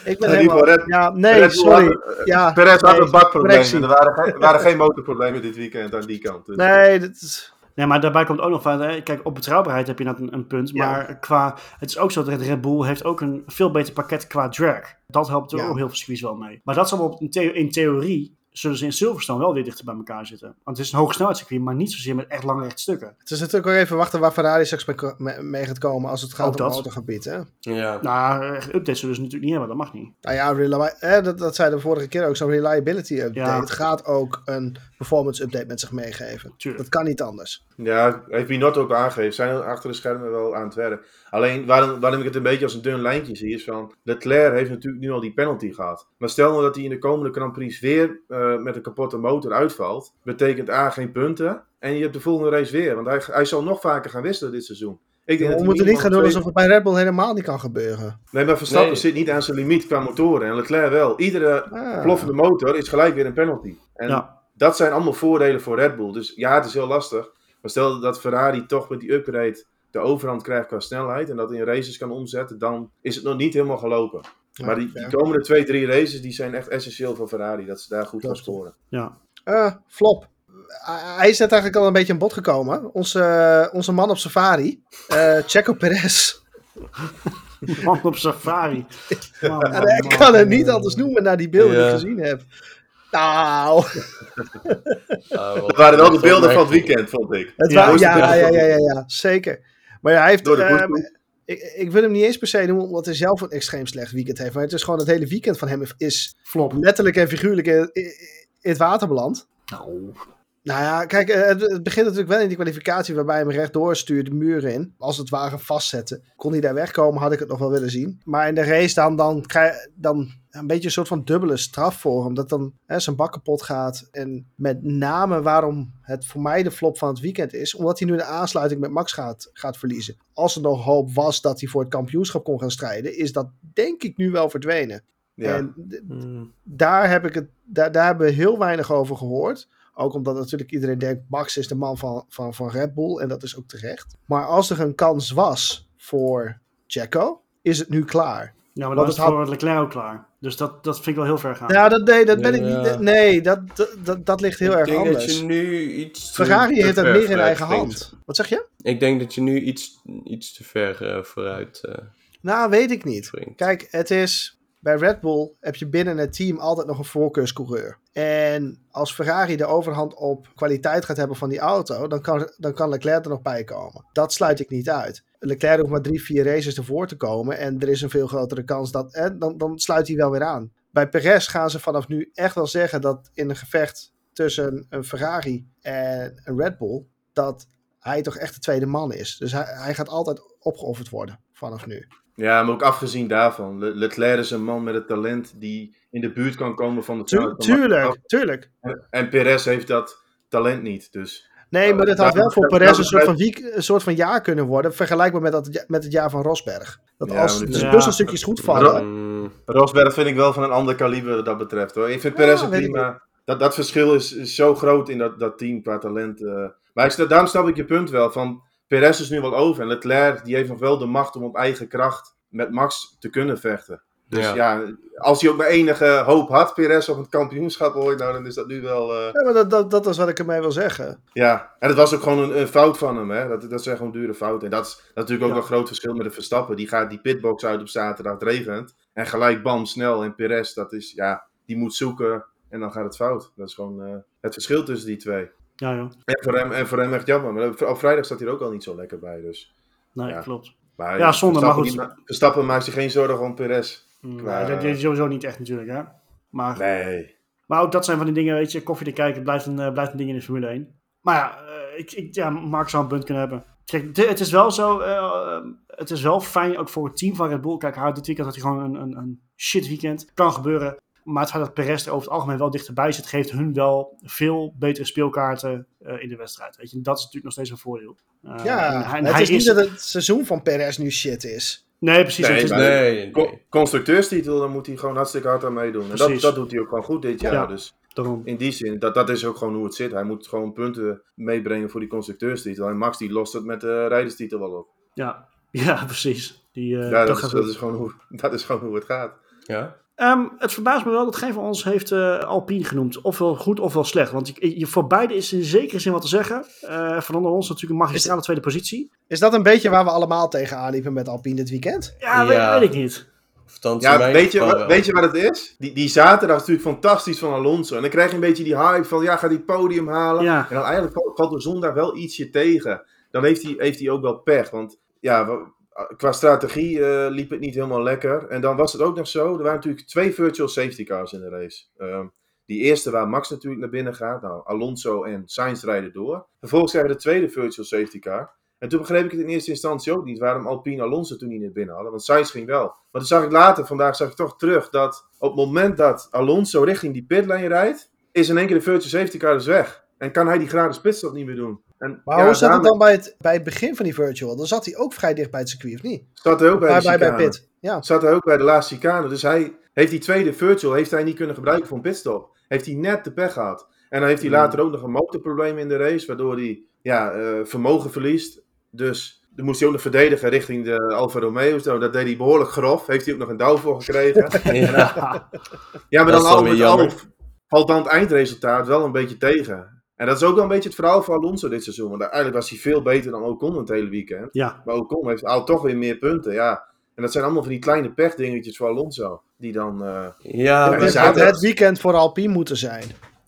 ik ben helemaal...
Red-
ja, nee,
Red
sorry.
had-
Ja,
Perez had
nee,
een bakprobleem. er waren, geen- er waren geen motorproblemen dit weekend aan die kant. Dus.
Nee, dat is...
Nee, maar daarbij komt ook nog van, hè, kijk, op betrouwbaarheid heb je net een, een punt.
Ja.
Maar qua, het is ook zo dat Red Bull heeft ook een veel beter pakket qua drag. Dat helpt er
Ja.
ook heel veel circuits wel mee. Maar dat is allemaal in, the- in theorie, zullen ze in Silverstone wel weer dichter bij elkaar zitten. Want het is een hoogsnelheidscircuit, maar niet zozeer met echt lange rechte stukken.
Het is natuurlijk ook even wachten waar Ferrari straks mee, ko- mee- mee gaat komen als het gaat
Ook
om het
dat.
motorgebied. Hè?
ja.
Nou, echt updates zullen ze natuurlijk niet hebben, dat mag niet.
Nou ja, reli- eh, dat, dat zei de vorige keer ook, zo'n reliability update
Ja.
gaat ook een performance update met zich meegeven.
Tuurlijk.
Dat kan niet anders.
Ja, heeft Binotto ook aangegeven. Zijn er achter de schermen wel aan het werk. Alleen waarom, waarom ik het een beetje als een dun lijntje zie, is van Leclerc heeft natuurlijk nu al die penalty gehad. Maar stel nou dat hij in de komende Grand Prix weer eh, met een kapotte motor uitvalt, betekent A geen punten. En je hebt de volgende race weer. Want hij, hij zal nog vaker gaan wisselen dit seizoen. Ik denk dat
We moeten niet gaan doen
twee-
alsof het bij Red Bull helemaal niet kan gebeuren.
Nee, maar Verstappen
Nee.
zit niet aan zijn limiet qua motoren. En Leclerc wel. Iedere
Ah.
ploffende motor is gelijk weer een penalty. En
Ja.
dat zijn allemaal voordelen voor Red Bull. Dus ja, het is heel lastig. Maar stel dat Ferrari toch met die upgrade de overhand krijgt qua snelheid. En dat in races kan omzetten. Dan is het nog niet helemaal gelopen.
Ja,
maar die, die komende twee, drie races die zijn echt essentieel voor Ferrari. Dat ze daar goed gaan scoren.
Ja.
Eh, flop. Uh, hij is net eigenlijk al een beetje aan bod gekomen. Onze, onze man op safari, eh Checo Perez.
Man op safari. Man, man,
En ik
man,
kan het niet anders noemen na die beelden die ik gezien heb. Nou,
Ah,
Dat waren wel de beelden van het weekend, vond ik.
het
Ja,
ja, ja, ja, ja, ja, zeker. Maar ja, hij heeft...
Door de boet.
Ik, ik wil hem niet eens per se noemen omdat hij zelf een extreem slecht weekend heeft. Maar het is gewoon het hele weekend van hem is
Flop.
letterlijk en figuurlijk in, het water beland.
Nou,
Nou ja, kijk, eh, het, het begint natuurlijk wel in die kwalificatie waarbij hij hem rechtdoor stuurt de muren in. Als het ware vastzetten. Kon hij daar wegkomen, had ik het nog wel willen zien. Maar in de race dan, dan dan een beetje een soort van dubbele straf voor hem. Dat dan hè, zijn bak kapot gaat. En met name waarom het voor mij de flop van het weekend is. Omdat hij nu de aansluiting met Max gaat, gaat verliezen. Als er nog hoop was dat hij voor het kampioenschap kon gaan strijden. Is dat denk ik nu wel verdwenen.
Ja.
En
Hmm.
daar, heb ik het, daar, daar hebben we heel weinig over gehoord. Ook omdat natuurlijk iedereen denkt, Max is de man van, van, van Red Bull. En dat is ook terecht. Maar als er een kans was voor Checo, is het nu klaar.
ja, maar dan is
het
het voor Leclerc ook klaar. Dus dat, dat vind ik wel heel ver gaan.
Nou, dat, nee, dat ben ik
Ja.
niet. Nee, dat, dat, dat, dat ligt heel
ik
erg
denk
anders.
dat je nu iets te-
Ferrari heeft dat meer in eigen
springt.
hand. Wat zeg je?
Ik denk dat je nu iets, iets te ver eh, vooruit eh,
Nou, weet ik niet.
springt.
Kijk, het is. Bij Red Bull heb je binnen het team altijd nog een voorkeurscoureur. En als Ferrari de overhand op kwaliteit gaat hebben van die auto, dan kan, dan kan Leclerc er nog bij komen. Dat sluit ik niet uit. Leclerc hoeft maar drie, vier races ervoor te komen. En er is een veel grotere kans dat. En dan, dan sluit hij wel weer aan. Bij Perez gaan ze vanaf nu echt wel zeggen dat in een gevecht tussen een Ferrari en een Red Bull. dat hij toch echt de tweede man is. Dus hij, hij gaat altijd opgeofferd worden vanaf nu.
Ja, maar ook afgezien daarvan. Le- Leclerc is een man met het talent die in de buurt kan komen van de
Tu- tuurlijk, tuurlijk.
En- En Perez heeft dat talent niet. Dus
Nee, maar dit had
dat-
wel voor
dat-
Perez een
dat-
soort, van week, een soort van jaar kunnen worden. Vergelijkbaar met, dat, met het jaar van Rosberg. Dat als de
Ja.
puzzelstukjes goed vallen.
Mm,
Rosberg vind ik wel van een ander kaliber wat dat betreft. Hoor. Ik vind Perez een prima. Dat, dat verschil is, is zo groot in dat, dat team qua talent. eh. Maar ik, daarom snap ik je punt wel. Van Perez is nu wel over. En Leclerc die heeft nog wel de macht om op eigen kracht met Max te kunnen vechten. Dus
Ja.
ja, als hij ook maar enige hoop had, Perez, op het kampioenschap ooit, nou, dan is dat nu wel. eh,
Ja, maar dat, dat, dat is wat ik ermee wil zeggen.
Ja, en het was ook gewoon een, een fout van hem. Hè? Dat, dat zijn gewoon dure fouten. En dat is, dat is natuurlijk ook
Ja.
een groot verschil met de Verstappen. Die gaat die pitbox uit op zaterdag, het regent. En gelijk bam, snel. En Perez, dat is, ja, die moet zoeken en dan gaat het fout. Dat is gewoon eh, het verschil tussen die twee.
Ja, joh.
En voor hem, en voor hem echt jammer. Maar op- vrijdag staat hij er ook al niet zo lekker bij. Dus.
Nee,
Ja.
klopt.
Maar,
Ja, zonde, maar
Verstappen,
goed.
Verstappen maakt zich geen zorgen om Perez.
Nee,
Qua-
dat is sowieso niet echt natuurlijk, hè. Maar,
Nee.
maar ook dat zijn van die dingen, weet je, koffie te kijken blijft een, eh, blijft een ding in de Formule 1. Maar ja, eh, ik, ik, ja Mark zou een punt kunnen hebben. Kijk, het is wel zo, eh, het is wel fijn ook voor het team van Red Bull. Kijk, had dit weekend had hij gewoon een, een, een shit weekend. Kan gebeuren. Maar het feit dat Perez er over het algemeen wel dichterbij zit, geeft hun wel veel betere speelkaarten in de wedstrijd. Weet je, en dat is natuurlijk nog steeds een voordeel.
Ja,
en hij- en
het
hij
is niet dat het seizoen van Perez nu shit is.
Nee, precies.
Nee,
nee,
Co-
nee.
constructeurstitel, dan moet hij gewoon hartstikke hard aan meedoen. En dat,
Precies.
dat doet hij ook gewoon goed dit jaar.
Ja.
Dus
daarom.
in die zin, dat, dat is ook gewoon hoe het zit. Hij moet gewoon punten meebrengen voor die constructeurstitel. En Max die lost het met de rijderstitel wel op.
Ja, ja precies. Die, eh,
ja, dat,
dat
is, dat, is gewoon hoe, dat is gewoon hoe het gaat.
Ja?
Ehm, het verbaast me wel dat geen van ons heeft eh, Alpine genoemd. Ofwel goed ofwel slecht. Want je, je- voor beide is in zekere zin wat te zeggen. Eh Fernando Alonso natuurlijk een magistrale tweede positie.
Is dat een beetje waar we allemaal tegenaan liepen met Alpine dit weekend?
Ja,
Ja.
Weet, weet ik niet.
Ja, weet je, wat, weet je wat het is? Die, die zaterdag is natuurlijk fantastisch van Alonso. En dan krijg je een beetje die hype van, ja, gaat hij het podium halen?
Ja.
En dan eigenlijk valt, er zondag wel ietsje tegen. Dan heeft hij, heeft hij ook wel pech. Want ja, qua strategie eh, liep het niet helemaal lekker. En dan was het ook nog zo, er waren natuurlijk twee virtual safety cars in de race. Ehm, die eerste waar Max natuurlijk naar binnen gaat. Nou, Alonso en Sainz rijden door. Vervolgens krijgen we de tweede virtual safety car. En toen begreep ik het in eerste instantie ook niet waarom Alpine Alonso toen niet naar binnen hadden. Want Sainz ging wel. Maar toen zag ik later, vandaag zag ik toch terug, dat op het moment dat Alonso richting die pitlane rijdt, is in één keer de virtual safety car dus weg. En kan hij die gratis pitstop niet meer doen. En
Maar
ja,
hoe zat het dan bij het, bij het begin van die virtual? Dan zat hij ook vrij dicht bij het circuit, of niet?
Zat hij ook bij,
Bij,
de
bij, bij
chicane.
Pit. Ja.
Zat hij ook bij de laatste chicane. Dus hij heeft die tweede virtual heeft hij niet kunnen gebruiken voor een pitstop. Heeft hij net de pech gehad. En dan heeft hij
Hmm.
later ook nog een motorprobleem in de race, waardoor hij ja, eh, vermogen verliest. Dus dan moest hij ook nog verdedigen richting de Alfa Romeo. Zo, dat deed hij behoorlijk grof. Heeft hij ook nog een douw voor gekregen.
Ja.
Ja, maar
Dat
dan al al valt dan het eindresultaat wel een beetje tegen. En dat is ook wel een beetje het verhaal van Alonso dit seizoen. Want eigenlijk was hij veel beter dan Ocon het hele weekend.
Ja,
Maar Ocon heeft al toch weer meer punten, ja. En dat zijn allemaal van die kleine pechdingetjes voor Alonso. Die dan... eh,
Ja,
Ja,
Het had het weekend voor Alpine moeten zijn.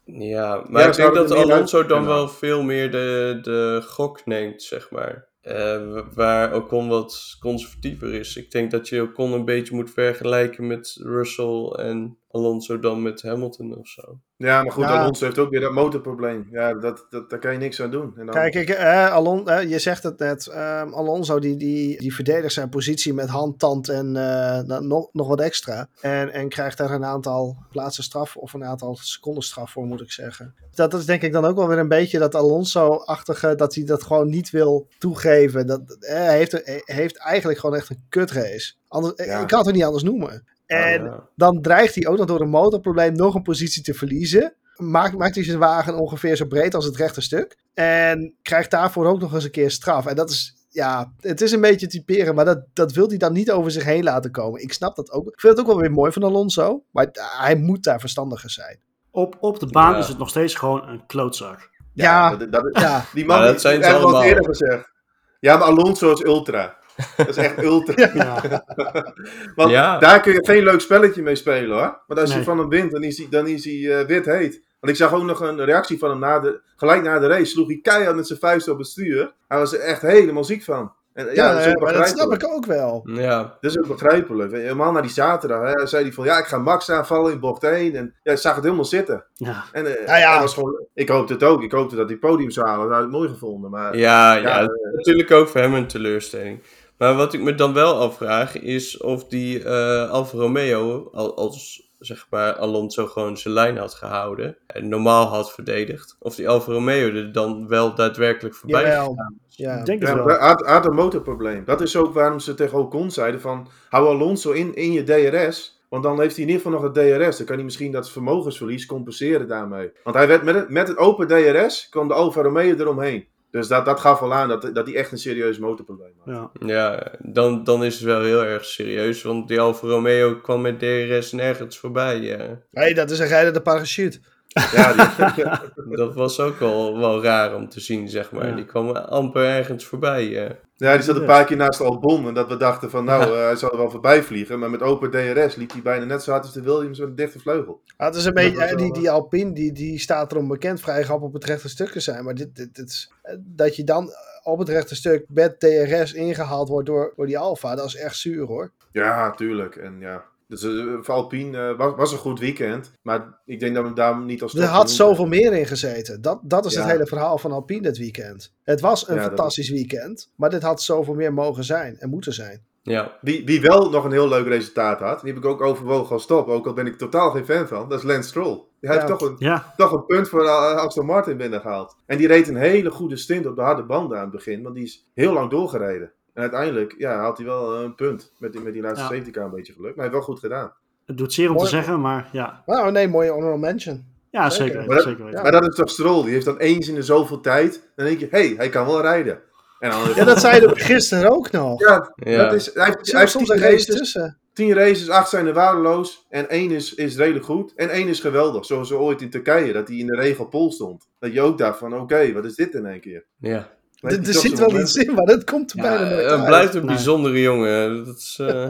Ja, maar
Ja,
ik denk dat Alonso
uit
dan wel veel meer de, de gok neemt, zeg maar. Eh, wa- waar Ocon wat conservatiever is. Ik denk dat je Ocon een beetje moet vergelijken met Russell en Alonso dan met Hamilton of zo.
ja, maar goed,
Ja.
Alonso heeft ook weer dat motorprobleem. Ja, dat, dat, daar kan je niks aan doen. En dan,
Kijk, ik, eh, Alon, eh, je zegt het net. ehm, Alonso die, die, die verdedigt zijn positie met hand, tand en eh, nou, nog, nog wat extra. En, en krijgt daar een aantal plaatsen straf of een aantal seconden straf voor, moet ik zeggen. Dat is denk ik dan ook wel weer een beetje dat Alonso-achtige, dat hij dat gewoon niet wil toegeven. Dat, eh, hij, heeft, hij heeft eigenlijk gewoon echt een kutrace. Anders,
Ja.
Ik kan het niet anders noemen. En
Ja.
dan dreigt hij ook nog door een motorprobleem nog een positie te verliezen. Maakt, maakt hij zijn wagen ongeveer zo breed als het rechte stuk. En krijgt daarvoor ook nog eens een keer straf. En dat is, ja, het is een beetje typeren, maar dat, dat wil hij dan niet over zich heen laten komen. Ik snap dat ook. Ik vind het ook wel weer mooi van Alonso, maar hij moet daar verstandiger zijn.
op, op de baan
Ja.
is het nog steeds gewoon een klootzak.
Ja,
dat, dat,
ja.
die man
Maar dat
die-
zijn ze allemaal.
gezegd. Ja, maar Alonso is ultra. Dat is echt ultra.
Ja,
Want
Ja.
daar kun je geen leuk spelletje mee spelen hoor. Want als
Nee.
je van hem wint, dan is hij, dan is hij eh, wit heet. Want ik zag ook nog een reactie van hem na de, gelijk na de race. Sloeg hij keihard met zijn vuist op het stuur. Hij was er echt helemaal ziek van. En, ja,
Ja,
dat is
maar dat snap ik ook wel.
Ja,
Dat is ook begrijpelijk. Helemaal na die zaterdag hè, zei hij van ja, ik ga Max aanvallen in bocht 1. En ja, ik zag het helemaal zitten.
Ja.
En,
ja.
dat was gewoon, ik hoopte het ook. Ik hoopte dat hij podium zou halen. Dat had ik mooi gevonden. Maar
ja, ja, natuurlijk ook voor hem een teleurstelling. Maar wat ik me dan wel afvraag is of die eh Alfa Romeo, al- als zeg maar Alonso gewoon zijn lijn had gehouden en normaal had verdedigd, of die Alfa Romeo er dan wel daadwerkelijk voorbij
Jawel.
gegaan is.
Ja.
Ik denk het
Ja,
wel.
hij had, had een motorprobleem. Dat is ook waarom ze tegen Ocon zeiden van... hou Alonso in, in je DRS. Want dan heeft hij in ieder geval nog het DRS. Dan kan hij misschien dat vermogensverlies compenseren daarmee. Want hij werd met het, met het open DRS... kwam de Alfa Romeo eromheen. Dus dat, dat gaf al aan dat, dat hij echt een serieus motorprobleem had.
Ja.
Ja, dan, dan is het wel heel erg serieus, want die Alfa Romeo kwam met DRS nergens voorbij. eh.
hey, dat is een rijdende parachute.
Ja, die,
Dat was ook wel, wel raar om te zien, zeg maar.
Ja.
Die kwam amper ergens voorbij. eh.
ja, die zat een paar keer naast Albon. En dat we dachten van nou, eh, hij zal er wel voorbij vliegen. Maar met open DRS liep hij bijna net zo hard als de Williams met een dichte vleugel.
Ah, het is een beetje,
was
eh, die, die Alpine, die, die staat erom bekend vrij grap op het rechte stuk te zijn. Maar dit, dit, dit is, dat je dan op het rechte stuk met DRS ingehaald wordt door, door die Alfa, dat is echt zuur hoor.
Ja, tuurlijk. En ja... Dus eh, voor Alpine eh, was, was een goed weekend. Maar ik denk dat we daar niet als
Er had zoveel meer in gezeten. Dat, dat is het hele verhaal van Alpine dit weekend. Het was een
Ja, dat-
fantastisch weekend, maar dit had zoveel meer mogen zijn en moeten zijn.
Ja,
Wie, wie wel nog een heel leuk resultaat had, die heb ik ook overwogen als stop, ook al ben ik totaal geen fan van, dat is Lance Stroll. Hij
Ja.
heeft toch een,
Ja.
toch een punt voor eh, Aston Martin binnengehaald. En die reed een hele goede stint op de harde banden aan het begin, want die is heel lang doorgereden. En uiteindelijk ja, had hij wel eh, een punt met die, met die laatste
Ja.
safety car een beetje geluk. Maar hij heeft wel goed gedaan.
Het doet zeer om te zeggen, maar ja.
Nou, nee, mooie honorable mention.
Ja,
Zeker.
zeker.
Maar dat-
zeker.
Ja.
Maar dat is toch Stroll, die heeft dan eens in de zoveel tijd, dan denk je, hé, hey, hij kan wel rijden. En dan
Ja, dat zei je gisteren ook nog.
Ja,
ja.
dat is, hij heeft, hij
Soms,
heeft
soms
tien
een race
races,
tussen.
10 races, 8 zijn er waardeloos. En 1 is, is redelijk goed. En 1 is geweldig. Zoals we ooit in Turkije, dat hij in de regel pol stond. Dat je ook dacht van, oké, wat is dit in één keer?
ja.
Er er zit wel iets in, maar dat komt er
Ja,
bijna nooit
het blijft een
Nee.
bijzondere jongen. Dat is, eh,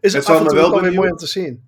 Is
Het
af
zal
en
me
toe
wel
weer mooi om te zien.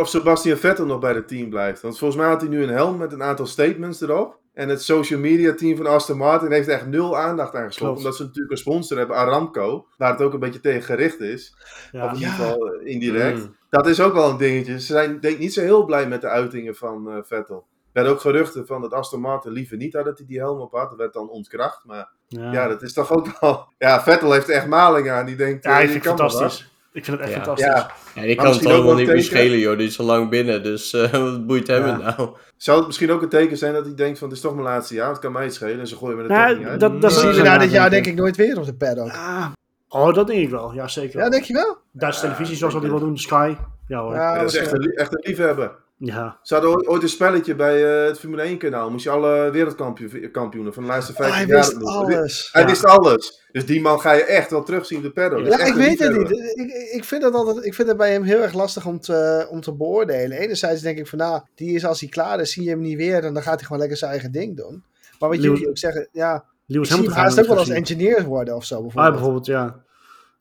Of Sebastian Vettel nog bij het team blijft. Want volgens mij had hij nu een helm met een aantal statements erop. En het social media team van Aston Martin heeft echt nul aandacht aan.
Klopt.
Omdat ze natuurlijk een sponsor hebben, Aramco. Waar het ook een beetje tegen gericht is.
Ja.
of in ieder geval eh, indirect.
Mm.
Dat is ook wel een dingetje. Ze zijn denk ik niet zo heel blij met de uitingen van eh, Vettel. Er werden ook geruchten van dat Aston Martin liever niet had dat hij die helm op had. Dat werd dan ontkracht. Maar
Ja.
ja, dat is toch ook wel... Ja, Vettel heeft echt maling aan. Die denkt,
Ja,
eh,
ik
je
vind het fantastisch. Ik vind het echt
Ja.
wat.
fantastisch.
Ja,
ja, die kan het allemaal
wel
niet meer schelen, joh. Die is al lang binnen, dus eh, wat boeit hem
Ja.
het nou?
zou het misschien ook een teken zijn dat hij denkt van... Het is toch mijn laatste jaar, het kan mij het schelen. En ze gooien me er
Ja,
toch niet uit.
dat,
zien we
zo'n
na dit jaar denk ik nooit weer op de paddock.
Ah. Oh, dat denk ik wel. Ja, zeker.
Ja, denk je wel?
Duitse
Ja,
televisie, zoals die
zeker.
wel doen, Sky. Ja hoor.
Dat is echt een, echt een liefhebber.
Ja.
Ze hadden ooit, een spelletje bij eh, het Formule 1 kanaal. Moest je alle wereldkampioenen van de laatste
Oh,
50
hij
jaar
wist alles.
Hij
Ja.
wist alles. Dus die man ga je echt wel terugzien op de paddock. Dat
Ja, ik weet het niet. Ik, ik, vind het altijd, ik vind het bij hem heel erg lastig om te, om te beoordelen. Enerzijds denk ik van, nou, die is als hij klaar is, zie je hem niet weer. En dan gaat hij gewoon lekker zijn eigen ding doen. Maar wat jullie ook zeggen, ja,
Lewis Hamilton
haast ook wel als engineer worden of zo
Ah,
bijvoorbeeld.
bijvoorbeeld, ja.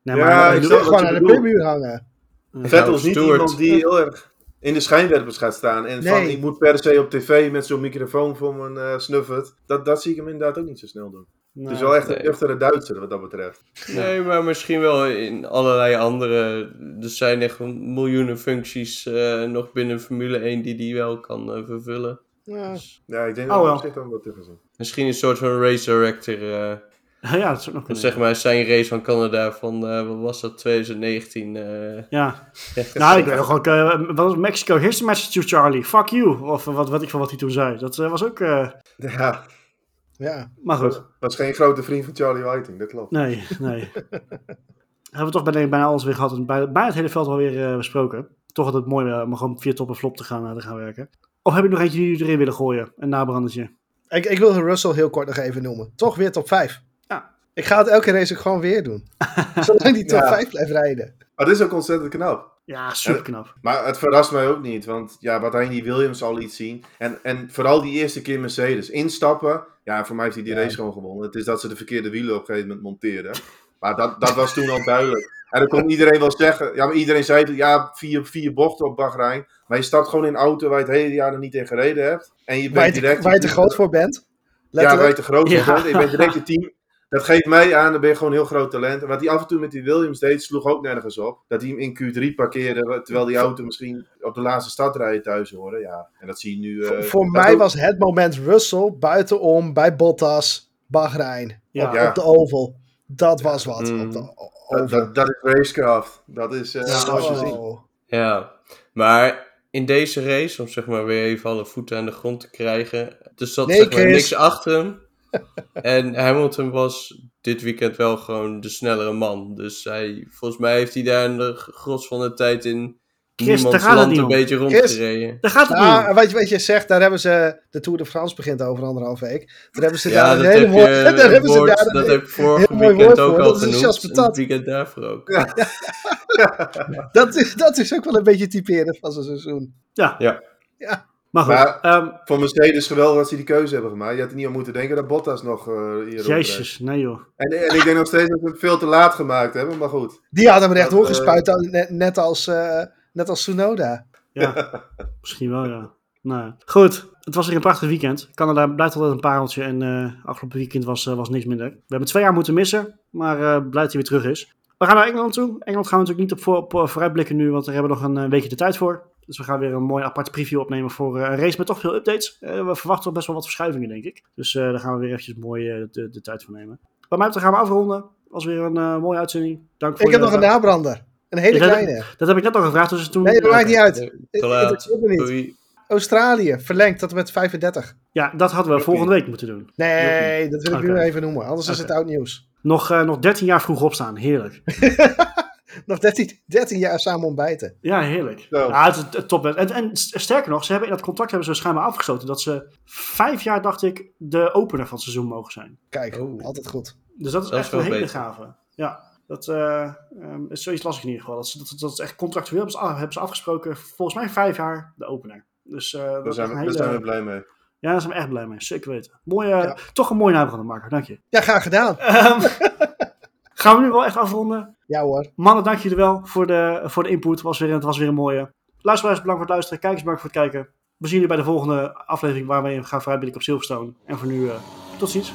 Nee,
Ja,
maar,
ik
Ik gewoon aan de pitmuur hangen.
Vettel is niet iemand die heel erg in de schijnwerpers gaat staan. En van, ik moet per se op tv met zo'n microfoon voor mijn eh snuffert. Dat, dat zie ik hem inderdaad ook niet zo snel doen.
nee.
Het is wel echt een
Nee.
nuchtere Duitser wat dat betreft.
Nee, maar misschien wel in allerlei andere. Er zijn echt miljoenen functies eh, nog binnen Formule 1 die die wel kan eh, vervullen.
Ja.
Dus
Ja, ik denk
Oh,
dat op zich dan wat zit.
misschien een soort van race director.
ja, dat is ook nog
zeg maar zijn race van Canada van, eh, wat was dat, 2019. eh,
Ja. Nou, ik weet nog ook, eh, wat was? Mexico, here's the message to Charlie, fuck you. Of wat, wat ik van wat hij toen zei. Dat eh, was ook, eh,
Ja,
ja.
maar goed.
was geen grote vriend van Charlie Whiting, dat klopt.
Nee, nee. Hebben we toch bijna, bijna alles weer gehad en bij, bijna het hele veld alweer eh besproken. Toch altijd mooi om gewoon via top en flop te gaan, te gaan werken. Of heb je nog eentje die jullie erin willen gooien? Een nabrandertje.
Ik, ik wil Russell heel kort nog even noemen. Toch weer top 5. Ik ga het elke race ook gewoon weer doen. Zolang die top
Ja.
5 blijft rijden.
Maar dit is ook ontzettend knap.
Ja, super knap.
Maar het verrast mij ook niet, want ja, wat hij in die Williams al liet zien. En, en vooral die eerste keer Mercedes instappen. Ja, voor mij heeft hij die
Ja.
race gewoon gewonnen. Het is dat ze de verkeerde wielen op een gegeven moment monteren. Maar dat, dat was toen al duidelijk. En dan kon iedereen wel zeggen, ja, maar iedereen zei, ja, vier, vier bochten op Bahrein. Maar je stapt gewoon in een auto waar je het hele jaar er niet in gereden hebt. En je
Waar je,
bent
te,
direct...
waar je te groot voor bent.
Ja, waar je te groot
Ja.
voor bent. En je bent direct je team, dat geeft mij aan, dan ben je gewoon een heel groot talent. En wat hij af en toe met die Williams deed, sloeg ook nergens op. Dat hij hem in Q3 parkeerde, terwijl die auto misschien op de laatste stadrijden thuis hoorde. Ja, en dat zie je nu...
Voor,
eh,
voor mij
ook-
was het moment Russell buitenom bij Bottas, Bahrein.
Ja.
op,
Ja.
op de oval. Dat was wat.
Mm.
Op de o-
Dat, dat, dat is racecraft. Dat is eh
Ja,
nooit
Zo.
gezien.
Ja, maar in deze race, om zeg maar weer even alle voeten aan de grond te krijgen, er zat
Nee,
zeg maar
Chris.
niks achter hem. En Hamilton was dit weekend wel gewoon de snellere man. Dus hij, volgens mij heeft hij daar in de gros van de tijd in
Chris,
niemands
daar gaat het
land
niet
een
om.
beetje
Chris.
rondgereden.
Daar gaat het niet
Nou,
om.
wat, je, wat je zegt, daar hebben ze. De Tour de France begint over anderhalf week. Daar hebben ze
Ja,
daar
dat
een hele
heb
mooie. daar hebben ze daar
dat heb ik vorige weekend ook
voor,
al
dat is
genoemd. Het weekend daarvoor ook.
dat, is, dat is ook wel een beetje typerend van zo'n seizoen.
Ja.
Ja.
Ja.
Maar goed,
Maar-
ehm,
Voor Mercedes geweldig dat ze die keuze hebben gemaakt. Je had er niet aan moeten denken dat Bottas nog eh hier
jezus, nee joh.
En, en ik denk nog steeds dat ze het veel te laat gemaakt hebben, maar goed.
Die had hem echt doorgespuit, al- net, net, als, eh, net als Tsunoda.
Ja, misschien wel, ja. Nou, goed, het was weer een prachtig weekend. Canada blijft altijd een pareltje en eh afgelopen weekend was, eh, was niks minder. We hebben twee jaar moeten missen, maar eh blij dat hij weer terug is. We gaan naar Engeland toe. Engeland gaan we natuurlijk niet op, voor, op eh, vooruitblikken nu, want daar hebben we nog een eh, weekje de tijd voor. Dus we gaan weer een mooi aparte preview opnemen voor eh, een race met toch veel updates. Eh, we verwachten best wel wat verschuivingen, denk ik. Dus eh, daar gaan we weer eventjes mooi de, de tijd voor nemen. Wat mij betreft gaan we afronden. Was weer een mooie uitzending. Dank voor
Ik heb nog een nabrander. Een hele
Ja,
kleine.
Dat heb ik net al gevraagd, dus toen...
Nee, dat maakt niet uit. Me niet. Australië, verlengd tot en met 35.
Ja, dat hadden we volgende week moeten doen.
Nee, dat wil ik nu
Oké.
even noemen. Anders is het oud nieuws.
Nog, eh, nog 13 jaar vroeg opstaan. Heerlijk.
Nog 13, 13 jaar samen ontbijten.
Ja, heerlijk.
Zo.
Ja, het is het top. En, en sterker nog, ze hebben in dat contract hebben ze schijnbaar afgesloten dat ze vijf jaar, dacht ik, de opener van het seizoen mogen zijn.
Kijk,
Oh.
altijd goed.
Dus dat is
Dat is
echt een hele
beter.
gave. Ja, dat eh, ehm, is zoiets lastig in ieder geval. Dat, ze- dat, dat is echt contractueel hebben ze, af- hebben ze afgesproken. Volgens mij vijf jaar de opener. Dus eh, dat
Daar zijn, we,
een
daar zijn we
hele...
blij mee.
Ja, daar zijn we echt blij mee. Zeker weten. Mooie,
Ja.
Toch een mooie naam gaan maken. Dank je.
Ja, graag gedaan.
Ehm, gaan we nu wel echt afronden?
Ja hoor.
Mannen, dank jullie wel voor de, voor de input. Het was, weer, het was weer een mooie. Luisteraars, bedankt voor het luisteren. Kijkers, bedankt voor het kijken. We zien jullie bij de volgende aflevering waar we gaan vooruitblikken op Silverstone. En voor nu, eh, tot ziens.